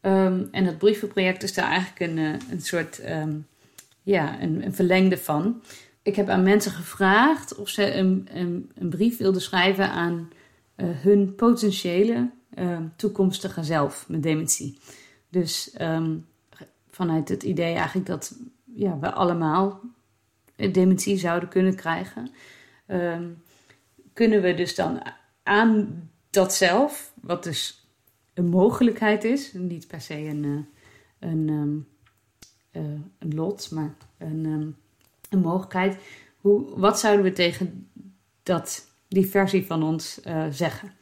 Um, en dat brievenproject is daar eigenlijk een, een soort um, ja, een, een verlengde van ik heb aan mensen gevraagd of ze een, een, brief wilden schrijven aan hun potentiële uh, toekomstige zelf met dementie. Dus vanuit het idee eigenlijk dat ja, we allemaal dementie zouden kunnen krijgen, um, kunnen we dus dan aan dat zelf, wat dus een mogelijkheid is, niet per se een, uh, een, um, een lot, maar een een mogelijkheid. Hoe, wat zouden we tegen dat, die versie van ons uh, zeggen?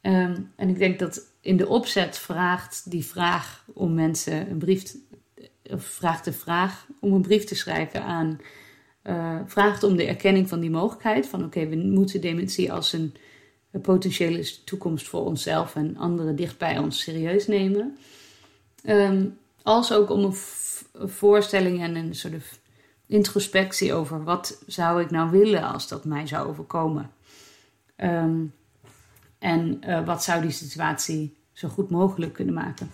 En ik denk dat in de opzet vraagt die vraag om mensen een brief, te, vraagt de vraag om een brief te schrijven aan, uh, vraagt om de erkenning van die mogelijkheid. Van oké, we moeten dementie als een, potentiële toekomst voor onszelf en anderen dicht bij ons serieus nemen. Um, als ook om een, voorstelling en een soort introspectie over wat zou ik nou willen als dat mij zou overkomen. Um, en uh, wat zou die situatie zo goed mogelijk kunnen maken.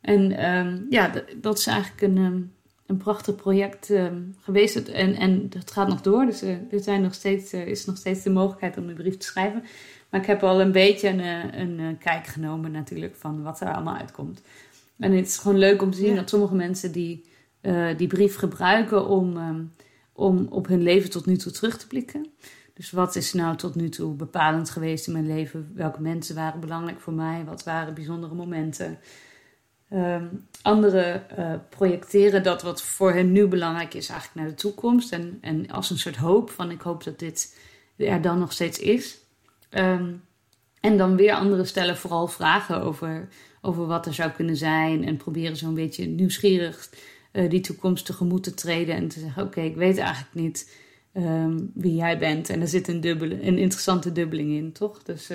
En um, ja, dat is eigenlijk een, um, een prachtig project geweest. En, en dat gaat nog door, dus uh, er zijn nog steeds, uh, is nog steeds de mogelijkheid om een brief te schrijven. Maar ik heb al een beetje een, een kijk genomen natuurlijk van wat er allemaal uitkomt. En het is gewoon leuk om te zien ja. dat sommige mensen die uh, die brief gebruiken om, om op hun leven tot nu toe terug te blikken. Dus wat is nou tot nu toe bepalend geweest in mijn leven? Welke mensen waren belangrijk voor mij? Wat waren bijzondere momenten? Ehm, anderen uh, projecteren dat wat voor hen nu belangrijk is, eigenlijk naar de toekomst. En, en als een soort hoop van ik hoop dat dit er dan nog steeds is. Ehm, en dan weer anderen stellen vooral vragen over, over wat er zou kunnen zijn. En proberen zo'n beetje nieuwsgierig uh, die toekomst tegemoet te treden. En te zeggen: Oké, ik weet eigenlijk niet um, wie jij bent. En er zit een, dubbele, een interessante dubbeling in, toch? Dus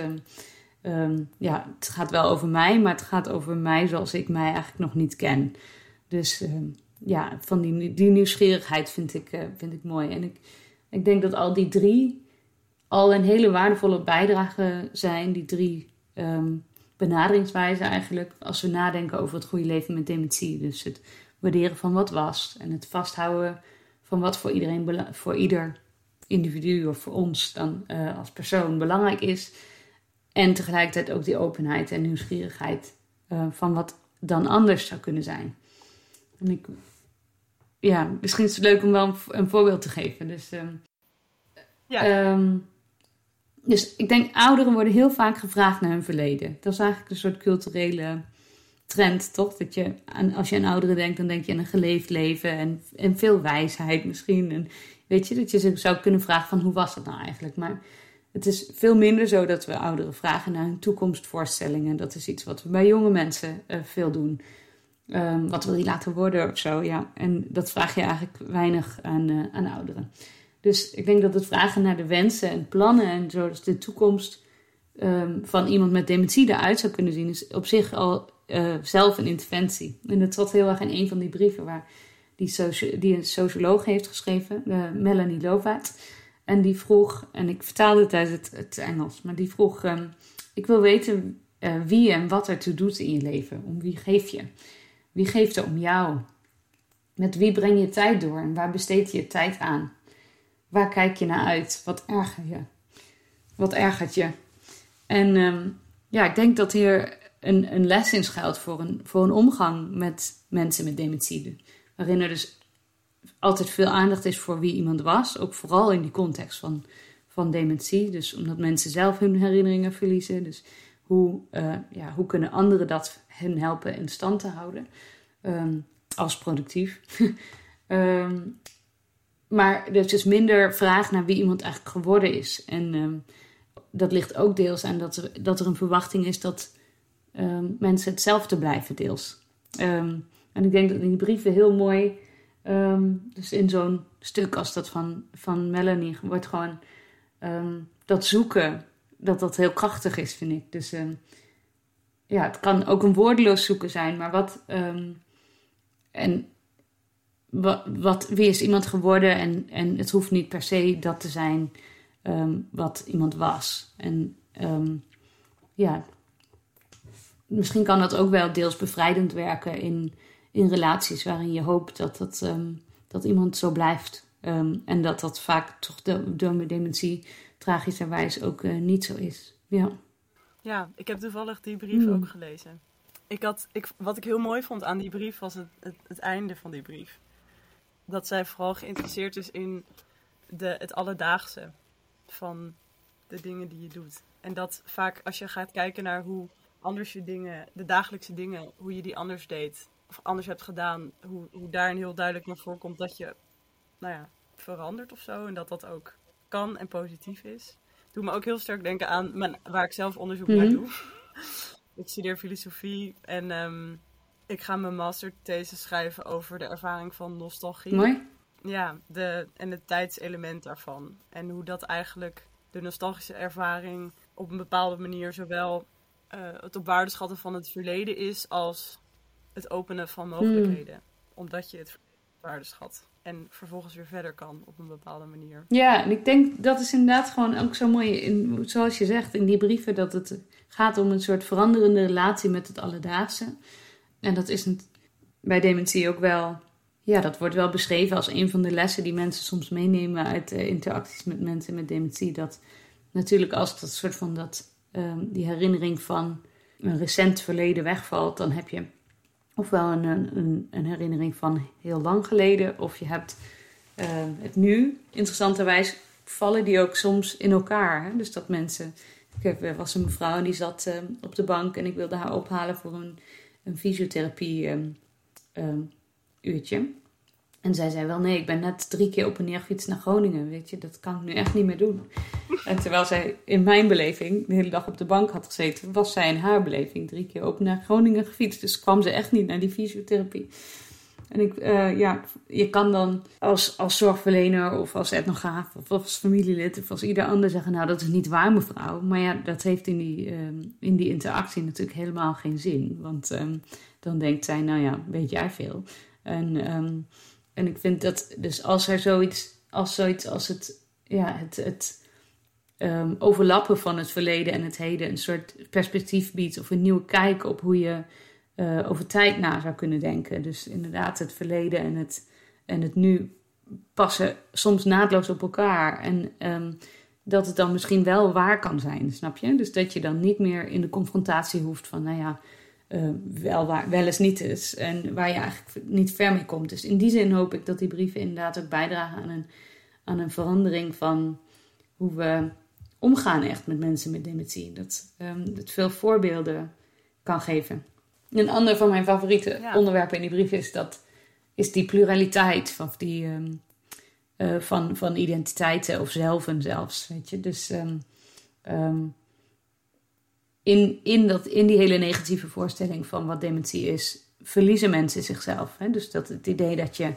um, ja, het gaat wel over mij, maar het gaat over mij zoals ik mij eigenlijk nog niet ken. Dus ja, van die, die nieuwsgierigheid vind ik, uh, vind ik mooi. En ik, ik denk dat al die drie al een hele waardevolle bijdrage zijn, die drie um, benaderingswijzen eigenlijk, als we nadenken over het goede leven met dementie. Dus het waarderen van wat was en het vasthouden van wat voor iedereen, voor ieder individu of voor ons dan uh, als persoon belangrijk is. En tegelijkertijd ook die openheid en nieuwsgierigheid uh, van wat dan anders zou kunnen zijn. En ik, ja, misschien is het leuk om wel een, een voorbeeld te geven. Dus, um, ja. Um, dus ik denk, ouderen worden heel vaak gevraagd naar hun verleden. Dat is eigenlijk een soort culturele trend, toch? Dat je, aan, als je aan ouderen denkt, dan denk je aan een geleefd leven en, en veel wijsheid misschien. En weet je, dat je ze zou kunnen vragen van hoe was dat nou eigenlijk? Maar het is veel minder zo dat we ouderen vragen naar hun toekomstvoorstellingen. Dat is iets wat we bij jonge mensen uh, veel doen. Um, wat wil je laten worden of zo, ja. En dat vraag je eigenlijk weinig aan, uh, aan ouderen. Dus ik denk dat het vragen naar de wensen en plannen en zo, dus de toekomst um, van iemand met dementie eruit zou kunnen zien, is op zich al uh, zelf een interventie. En dat trad heel erg in een van die brieven waar die, die een socioloog heeft geschreven, Melanie Lovaat. En die vroeg, en ik vertaalde het uit het, Engels, maar die vroeg: um, Ik wil weten uh, wie en wat ertoe doet in je leven. Om wie geef je? Wie geeft er om jou? Met wie breng je tijd door en waar besteed je tijd aan? Waar kijk je naar uit? Wat erger je? Wat ergert je? En um, ja, ik denk dat hier een, een les in schuilt voor een, voor een omgang met mensen met dementie. Waarin er dus altijd veel aandacht is voor wie iemand was. Ook vooral in die context van, van dementie. Dus omdat mensen zelf hun herinneringen verliezen. Dus hoe, uh, ja, hoe kunnen anderen dat hen helpen in stand te houden? Um, als productief. um, maar er is dus minder vraag naar wie iemand eigenlijk geworden is. En um, dat ligt ook deels aan dat er, dat er een verwachting is dat mensen hetzelfde blijven, deels. En ik denk dat in die brieven heel mooi, dus in zo'n stuk als dat van, van Melanie, wordt gewoon dat zoeken, dat dat heel krachtig is, vind ik. Dus ja, het kan ook een woordeloos zoeken zijn, maar wat. en wat, wat, wie is iemand geworden en, en het hoeft niet per se dat te zijn wat iemand was. En ja, misschien kan dat ook wel deels bevrijdend werken in, in relaties waarin je hoopt dat, dat, um, dat iemand zo blijft. en dat dat vaak toch de, door mijn dementie tragischerwijs ook uh, niet zo is. Ja. ja, ik heb toevallig die brief mm. ook gelezen. Ik had, ik, wat ik heel mooi vond aan die brief was het, het, het einde van die brief dat zij vooral geïnteresseerd is in de, het alledaagse van de dingen die je doet. En dat vaak als je gaat kijken naar hoe anders je dingen, de dagelijkse dingen, hoe je die anders deed of anders hebt gedaan, hoe, hoe daarin heel duidelijk naar voren komt dat je, nou ja, verandert of zo. En dat dat ook kan en positief is. Doe me ook heel sterk denken aan mijn, waar ik zelf onderzoek naar mhm. doe. ik studeer filosofie en um, ik ga mijn masterthesis schrijven over de ervaring van nostalgie. Mooi. Ja, de, en het tijdselement daarvan. En hoe dat eigenlijk de nostalgische ervaring op een bepaalde manier zowel uh, het op waarde schatten van het verleden is als het openen van mogelijkheden. Hmm. Omdat je het waarde schat. En vervolgens weer verder kan op een bepaalde manier. Ja, en ik denk dat is inderdaad gewoon ook zo mooi, in, zoals je zegt in die brieven, dat het gaat om een soort veranderende relatie met het alledaagse. En dat is een, bij dementie ook wel, ja, dat wordt wel beschreven als een van de lessen die mensen soms meenemen uit uh, interacties met mensen met dementie. Dat natuurlijk als dat soort van dat, um, die herinnering van een recent verleden wegvalt, dan heb je ofwel een, een, herinnering van heel lang geleden, of je hebt uh, het nu. Interessanterwijs vallen die ook soms in elkaar. Hè? Dus dat mensen. Ik heb, er was een mevrouw die zat uh, op de bank en ik wilde haar ophalen voor een een fysiotherapie ehm, ehm, uurtje. En zij zei wel, nee, ik ben net drie keer op en neer gefietst naar Groningen. Weet je, dat kan ik nu echt niet meer doen. En terwijl zij in mijn beleving de hele dag op de bank had gezeten, was zij in haar beleving drie keer op naar Groningen gefietst. Dus kwam ze echt niet naar die fysiotherapie. En ik, uh, ja, je kan dan als, als zorgverlener of als etnograaf of als familielid of als ieder ander zeggen, nou dat is niet waar mevrouw. Maar ja, dat heeft in die, um, in die interactie natuurlijk helemaal geen zin. Want um, dan denkt zij, nou ja, weet jij veel. En, um, en ik vind dat, dus als er zoiets, als zoiets als het, ja, het, het overlappen van het verleden en het heden een soort perspectief biedt of een nieuwe kijk op hoe je uh, over tijd na zou kunnen denken. Dus inderdaad, het verleden en het, en het nu passen soms naadloos op elkaar. En um, dat het dan misschien wel waar kan zijn, snap je? Dus dat je dan niet meer in de confrontatie hoeft van, nou ja, uh, wel, waar, wel eens niet is. En waar je eigenlijk niet ver mee komt. Dus in die zin hoop ik dat die brieven inderdaad ook bijdragen aan een, aan een verandering van hoe we omgaan echt met mensen met dementie. Dat um, het veel voorbeelden kan geven. Een ander van mijn favoriete ja. onderwerpen in die brief is, dat, is die pluraliteit van, die, um, uh, van, van identiteiten of zelven zelfs. Weet je? Dus um, in, in, dat, in die hele negatieve voorstelling van wat dementie is, verliezen mensen zichzelf. Hè? Dus dat het idee dat je,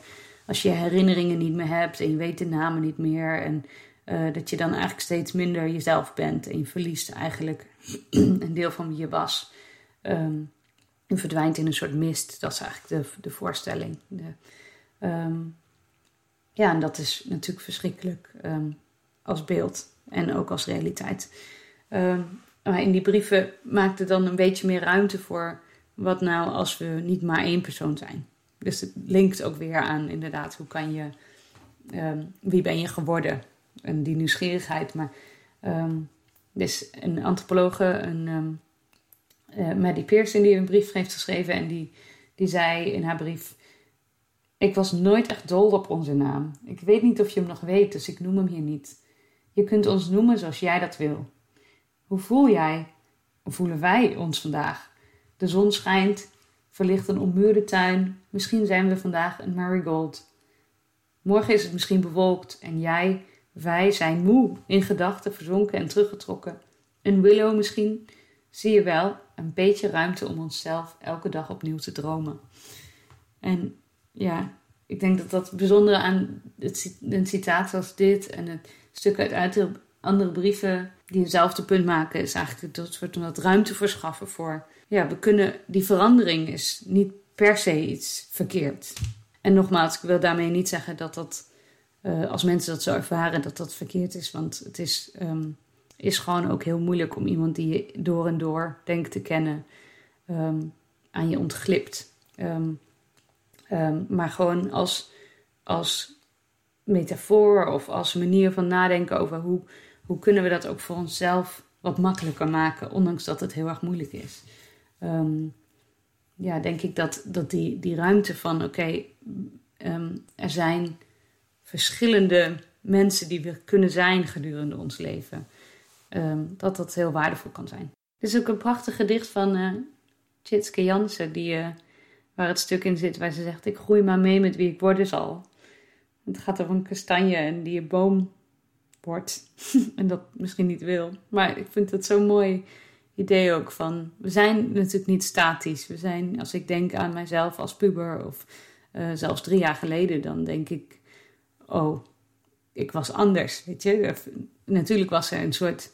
als je herinneringen niet meer hebt en je weet de namen niet meer, en uh, dat je dan eigenlijk steeds minder jezelf bent en je verliest eigenlijk een deel van wie je was. Um, en verdwijnt in een soort mist. Dat is eigenlijk de, de voorstelling. De, um, ja, en dat is natuurlijk verschrikkelijk um, als beeld en ook als realiteit. Um, maar in die brieven maakte dan een beetje meer ruimte voor wat nou als we niet maar één persoon zijn. Dus het linkt ook weer aan inderdaad, hoe kan je, wie ben je geworden? En die nieuwsgierigheid. Maar dus een antropologe, een uh, Maddie Pearson die een brief heeft geschreven. En die, die zei in haar brief: Ik was nooit echt dol op onze naam. Ik weet niet of je hem nog weet, dus ik noem hem hier niet. Je kunt ons noemen zoals jij dat wil. Hoe voel jij? Hoe voelen wij ons vandaag? De zon schijnt, verlicht een ommuurde tuin. Misschien zijn we vandaag een marigold. Morgen is het misschien bewolkt en jij, wij zijn moe, in gedachten verzonken en teruggetrokken. Een willow misschien, zie je wel, een beetje ruimte om onszelf elke dag opnieuw te dromen. En ja, ik denk dat dat bijzondere aan het, een citaat zoals dit en het stuk uit andere brieven die eenzelfde punt maken, is eigenlijk dat soort wat ruimte verschaffen voor. Ja, we kunnen, die verandering is niet per se iets verkeerd. En nogmaals, ik wil daarmee niet zeggen dat dat, uh, als mensen dat zo ervaren, dat dat verkeerd is. Want het is um, is gewoon ook heel moeilijk om iemand die je door en door denkt te kennen um, aan je ontglipt. Um, maar gewoon als, als metafoor of als manier van nadenken over hoe, hoe kunnen we dat ook voor onszelf wat makkelijker maken, ondanks dat het heel erg moeilijk is. ja, denk ik dat, dat die, die ruimte van oké, okay, er zijn verschillende mensen die we kunnen zijn gedurende ons leven um, dat dat heel waardevol kan zijn. Er is ook een prachtig gedicht van uh, Tjitske Jansen, die, uh, waar het stuk in zit waar ze zegt: Ik groei maar mee met wie ik worden zal. Het gaat over een kastanje en die boom wordt en dat misschien niet wil. Maar ik vind het zo'n mooi idee ook van: we zijn natuurlijk niet statisch. We zijn, als ik denk aan mijzelf als puber of uh, zelfs drie jaar geleden, dan denk ik: Oh, ik was anders. Weet je, natuurlijk was er een soort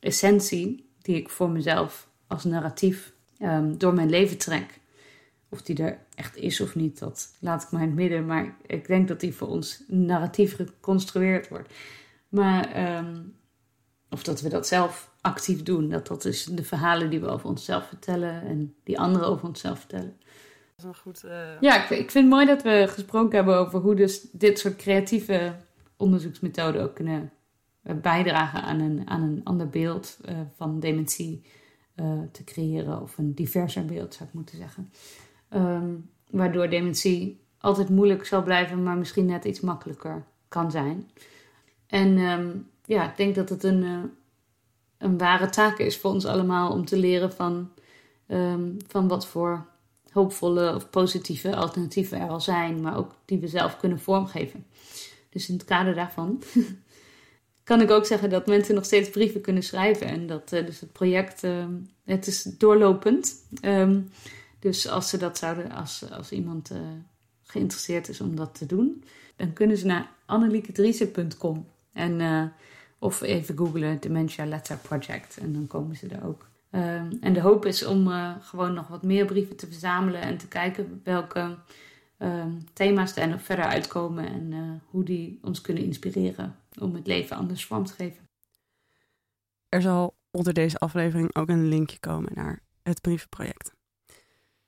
essentie die ik voor mezelf als narratief um, door mijn leven trek. Of die er echt is of niet, dat laat ik maar in het midden. Maar ik denk dat die voor ons narratief geconstrueerd wordt. Maar, um, of dat we dat zelf actief doen. Dat dat is de verhalen die we over onszelf vertellen en die anderen over onszelf vertellen. Dat is een goed. Uh... Ja, ik, ik, vind het mooi dat we gesproken hebben over hoe dus dit soort creatieve onderzoeksmethoden ook kunnen eh, bijdragen aan een, aan een ander beeld uh, van dementie uh, te creëren, of een diverser beeld zou ik moeten zeggen. Um, waardoor dementie altijd moeilijk zal blijven, maar misschien net iets makkelijker kan zijn. En um, ja, ik denk dat het een, een ware taak is voor ons allemaal om te leren van ehm, van wat voor hoopvolle of positieve alternatieven er al zijn, maar ook die we zelf kunnen vormgeven. Dus in het kader daarvan kan ik ook zeggen dat mensen nog steeds brieven kunnen schrijven. En dat uh, dus het project, uh, het is doorlopend. Dus als ze dat zouden, als, als iemand uh, geïnteresseerd is om dat te doen, dan kunnen ze naar annelieke en of even googlen Dementia Letter Project en dan komen ze er ook. Um, en de hoop is om gewoon nog wat meer brieven te verzamelen en te kijken welke Ehm, thema's er nog verder uitkomen en eh, hoe die ons kunnen inspireren om het leven anders vorm te geven. Er zal onder deze aflevering ook een linkje komen naar het brievenproject.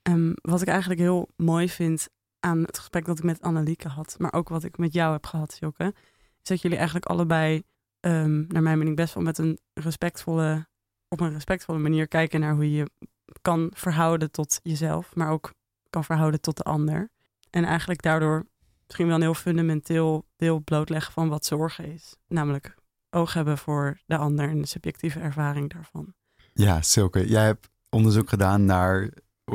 Um, wat ik eigenlijk heel mooi vind aan het gesprek dat ik met Annelieke had, maar ook wat ik met jou heb gehad, Jokke, is dat jullie eigenlijk allebei, um, naar mijn mening, best wel met een respectvolle, op een respectvolle manier kijken naar hoe je kan verhouden tot jezelf, maar ook kan verhouden tot de ander. En eigenlijk daardoor misschien wel een heel fundamenteel deel blootleggen van wat zorgen is. Namelijk oog hebben voor de ander en de subjectieve ervaring daarvan. Ja, Silke, jij hebt onderzoek gedaan naar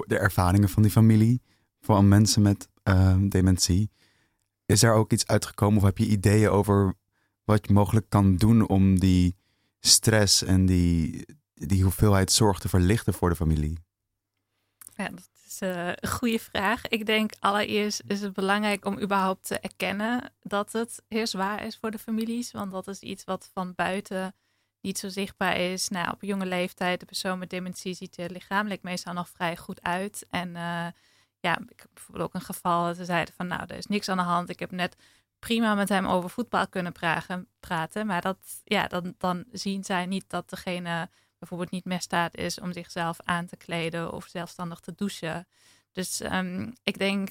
de ervaringen van die familie, van mensen met uh, dementie. Is er ook iets uitgekomen of heb je ideeën over wat je mogelijk kan doen om die stress en die, die hoeveelheid zorg te verlichten voor de familie? Ja, dat is uh, een goede vraag. Ik denk allereerst is het belangrijk om überhaupt te erkennen dat het heel zwaar is voor de families. Want dat is iets wat van buiten niet zo zichtbaar is. Nou, op jonge leeftijd, de persoon met dementie ziet er lichamelijk meestal nog vrij goed uit. En uh, ja, ik heb bijvoorbeeld ook een geval dat ze zeiden van nou, er is niks aan de hand. Ik heb net prima met hem over voetbal kunnen praten. maar dat, ja, dan, dan zien zij niet dat degene bijvoorbeeld niet meer staat is om zichzelf aan te kleden of zelfstandig te douchen. Dus um, ik denk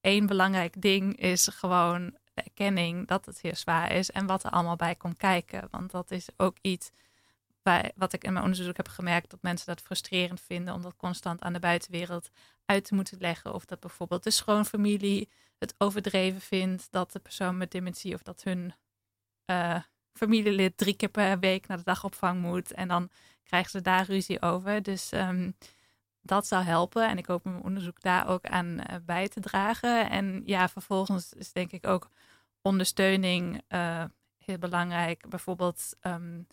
één belangrijk ding is gewoon de erkenning dat het heel zwaar is en wat er allemaal bij komt kijken. Want dat is ook iets wat ik in mijn onderzoek heb gemerkt, dat mensen dat frustrerend vinden om dat constant aan de buitenwereld uit te moeten leggen. Of dat bijvoorbeeld de schoonfamilie het overdreven vindt dat de persoon met dementie of dat hun uh, familielid drie keer per week naar de dagopvang moet. En dan krijgen ze daar ruzie over. Dus um, dat zou helpen. En ik hoop mijn onderzoek daar ook aan uh, bij te dragen. En ja, vervolgens is denk ik ook ondersteuning uh, heel belangrijk. Bijvoorbeeld, um,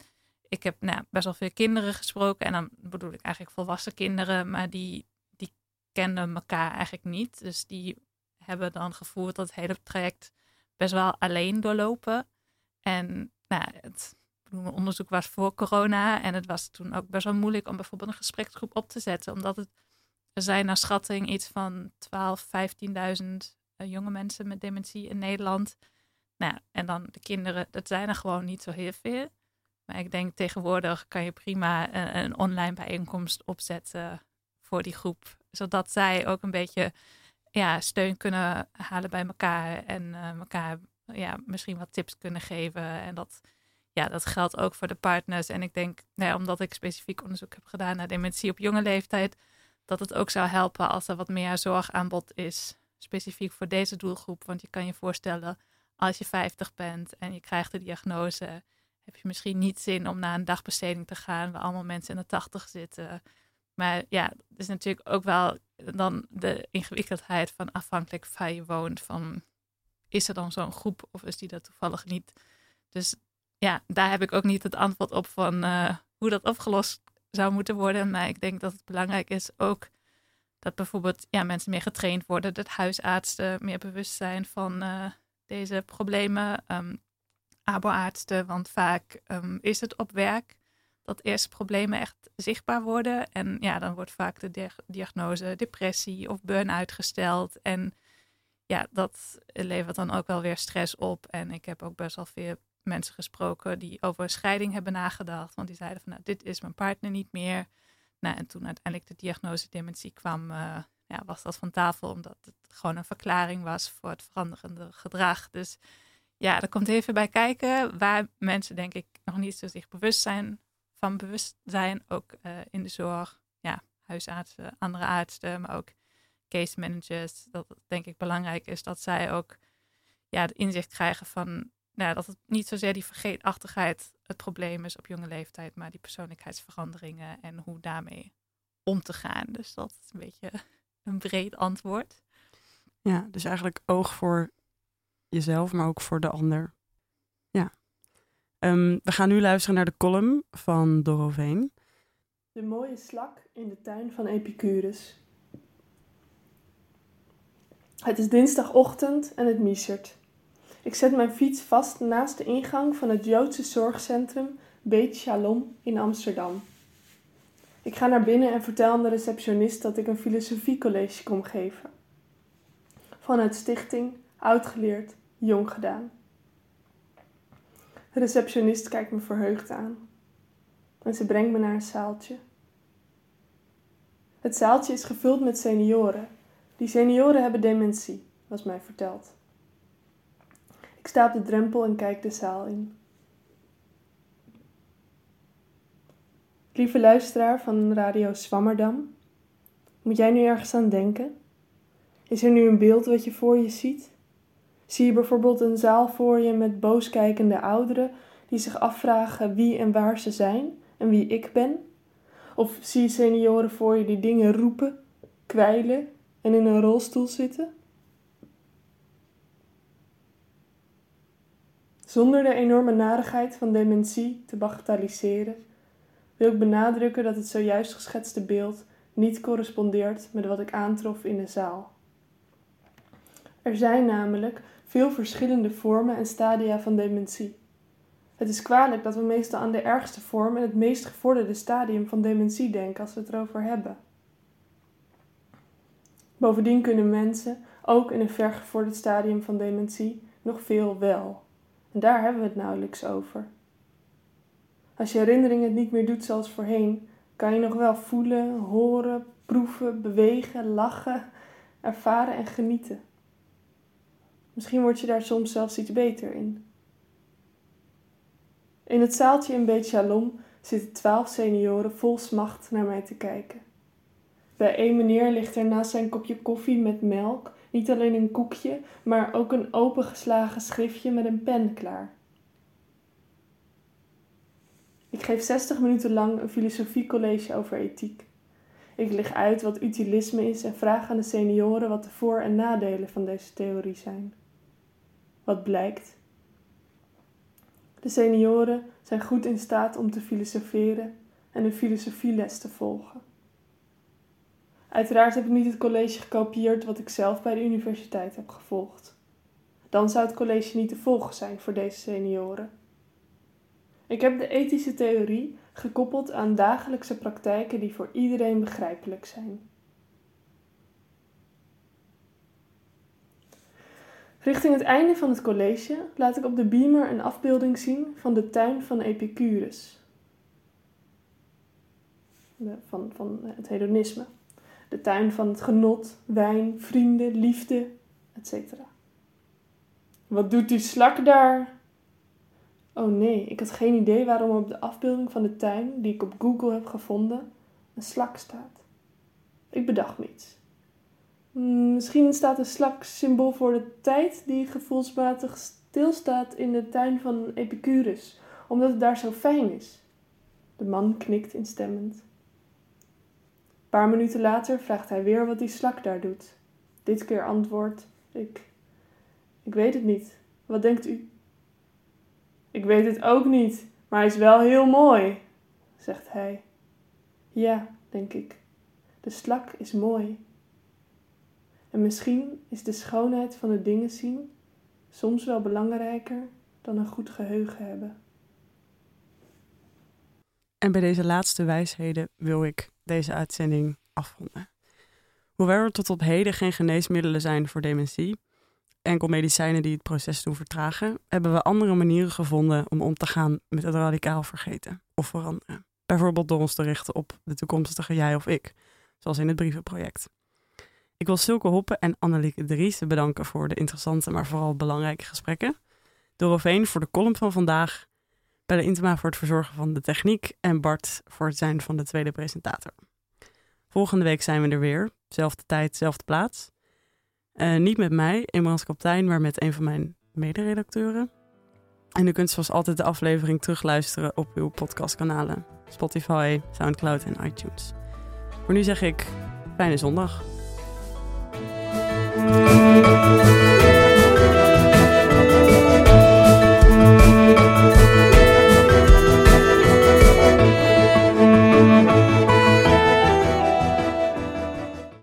ik heb nou, best wel veel kinderen gesproken. En dan bedoel ik eigenlijk volwassen kinderen. Maar die kenden elkaar eigenlijk niet. Dus die hebben dan gevoeld dat het hele traject best wel alleen doorlopen. En nou, het mijn onderzoek was voor corona en het was toen ook best wel moeilijk om bijvoorbeeld een gespreksgroep op te zetten, omdat het, er zijn naar schatting iets van 12, 15.000 uh, jonge mensen met dementie in Nederland. Nou, en dan de kinderen, dat zijn er gewoon niet zo heel veel. Maar ik denk tegenwoordig kan je prima een, een online bijeenkomst opzetten voor die groep, zodat zij ook een beetje ja, steun kunnen halen bij elkaar en uh, elkaar ja, misschien wat tips kunnen geven. En dat, ja, dat geldt ook voor de partners. En ik denk, nou omdat ik specifiek onderzoek heb gedaan naar dementie op jonge leeftijd, dat het ook zou helpen als er wat meer zorgaanbod is, specifiek voor deze doelgroep. Want je kan je voorstellen, als je 50 bent en je krijgt de diagnose, heb je misschien niet zin om naar een dagbesteding te gaan waar allemaal mensen in de 80 zitten. Maar ja, het is natuurlijk ook wel dan de ingewikkeldheid van afhankelijk waar je woont. Van is er dan zo'n groep of is die dat toevallig niet? Dus ja, daar heb ik ook niet het antwoord op van uh, hoe dat opgelost zou moeten worden. Maar ik denk dat het belangrijk is ook dat bijvoorbeeld ja, mensen meer getraind worden, dat huisartsen meer bewust zijn van uh, deze problemen. Um, aboartsen, want vaak um, is het op werk dat eerst problemen echt zichtbaar worden. En ja, dan wordt vaak de diagnose depressie of burn-out gesteld. En ja, dat levert dan ook wel weer stress op. En ik heb ook best wel veel mensen gesproken die over een scheiding hebben nagedacht. Want die zeiden van nou, dit is mijn partner niet meer. Nou, en toen uiteindelijk de diagnose dementie kwam, uh, ja, was dat van tafel. Omdat het gewoon een verklaring was voor het veranderende gedrag. Dus ja, er komt even bij kijken waar mensen denk ik nog niet zo zich bewust zijn van bewust zijn. Ook uh, in de zorg, ja, huisartsen, andere artsen, maar ook case managers. Dat denk ik belangrijk is dat zij ook ja, het inzicht krijgen van nou, dat het niet zozeer die vergeetachtigheid het probleem is op jonge leeftijd, maar die persoonlijkheidsveranderingen en hoe daarmee om te gaan. Dus dat is een beetje een breed antwoord. Ja, dus eigenlijk oog voor jezelf, maar ook voor de ander. Ehm, we gaan nu luisteren naar de column van Doroveen. De mooie slak in de tuin van Epicurus. Het is dinsdagochtend en het miezert. Ik zet mijn fiets vast naast de ingang van het Joodse zorgcentrum Beit Shalom in Amsterdam. Ik ga naar binnen en vertel aan de receptionist dat ik een filosofiecollege kom geven. Vanuit stichting, oud geleerd, jong gedaan. De receptionist kijkt me verheugd aan. En ze brengt me naar een zaaltje. Het zaaltje is gevuld met senioren. Die senioren hebben dementie, was mij verteld. Ik sta op de drempel en kijk de zaal in. Lieve luisteraar van Radio Swammerdam, moet jij nu ergens aan denken? Is er nu een beeld wat je voor je ziet? Zie je bijvoorbeeld een zaal voor je met booskijkende ouderen die zich afvragen wie en waar ze zijn en wie ik ben? Of zie je senioren voor je die dingen roepen, kwijlen en in een rolstoel zitten? Zonder de enorme narigheid van dementie te bagatelliseren, wil ik benadrukken dat het zojuist geschetste beeld niet correspondeert met wat ik aantrof in de zaal. Er zijn namelijk veel verschillende vormen en stadia van dementie. Het is kwalijk dat we meestal aan de ergste vorm en het meest gevorderde stadium van dementie denken als we het erover hebben. Bovendien kunnen mensen, ook in een vergevorderd stadium van dementie, nog veel wel. En daar hebben we het nauwelijks over. Als je herinnering het niet meer doet zoals voorheen, kan je nog wel voelen, horen, proeven, bewegen, lachen, ervaren en genieten. Misschien word je daar soms zelfs iets beter in. In het zaaltje in Beit Shalom zitten twaalf senioren vol smacht naar mij te kijken. Bij één meneer ligt er naast zijn kopje koffie met melk niet alleen een koekje, maar ook een opengeslagen schriftje met een pen klaar. Ik geef 60 minuten lang een filosofiecollege over ethiek. Ik leg uit wat utilisme is en vraag aan de senioren wat de voor- en nadelen van deze theorie zijn. Wat blijkt? De senioren zijn goed in staat om te filosoferen en een filosofieles te volgen. Uiteraard heb ik niet het college gekopieerd wat ik zelf bij de universiteit heb gevolgd. Dan zou het college niet te volgen zijn voor deze senioren. Ik heb de ethische theorie gekoppeld aan dagelijkse praktijken die voor iedereen begrijpelijk zijn. Richting het einde van het college laat ik op de beamer een afbeelding zien van de tuin van Epicurus. van, van het hedonisme. De tuin van het genot, wijn, vrienden, liefde, etc. Wat doet die slak daar? Oh nee, ik had geen idee waarom op de afbeelding van de tuin, die ik op Google heb gevonden, een slak staat. Ik bedacht niets. Hmm, misschien staat een slak symbool voor de tijd die gevoelsmatig stilstaat in de tuin van Epicurus, omdat het daar zo fijn is. De man knikt instemmend. Een paar minuten later vraagt hij weer wat die slak daar doet. Dit keer antwoordt ik. Ik weet het niet. Wat denkt u? Ik weet het ook niet, maar hij is wel heel mooi, zegt hij. Ja, denk ik. De slak is mooi. En misschien is de schoonheid van de dingen zien soms wel belangrijker dan een goed geheugen hebben. En bij deze laatste wijsheden wil ik deze uitzending afronden. Hoewel er tot op heden geen geneesmiddelen zijn voor dementie, enkel medicijnen die het proces doen vertragen, hebben we andere manieren gevonden om om te gaan met het radicaal vergeten of veranderen. Bijvoorbeeld door ons te richten op de toekomstige jij of ik, zoals in het brievenproject. Ik wil Silke Hoppen en Annelieke Driessen bedanken voor de interessante, maar vooral belangrijke gesprekken. Doroveen voor de column van vandaag. Belle Intema voor het verzorgen van de techniek. En Bart voor het zijn van de tweede presentator. Volgende week zijn we er weer. Zelfde tijd, zelfde plaats. Uh, niet met mij, Emrans Kaptein, maar met een van mijn mederedacteuren. En u kunt zoals altijd de aflevering terugluisteren op uw podcastkanalen. Spotify, Soundcloud en iTunes. Voor nu zeg ik fijne zondag. Música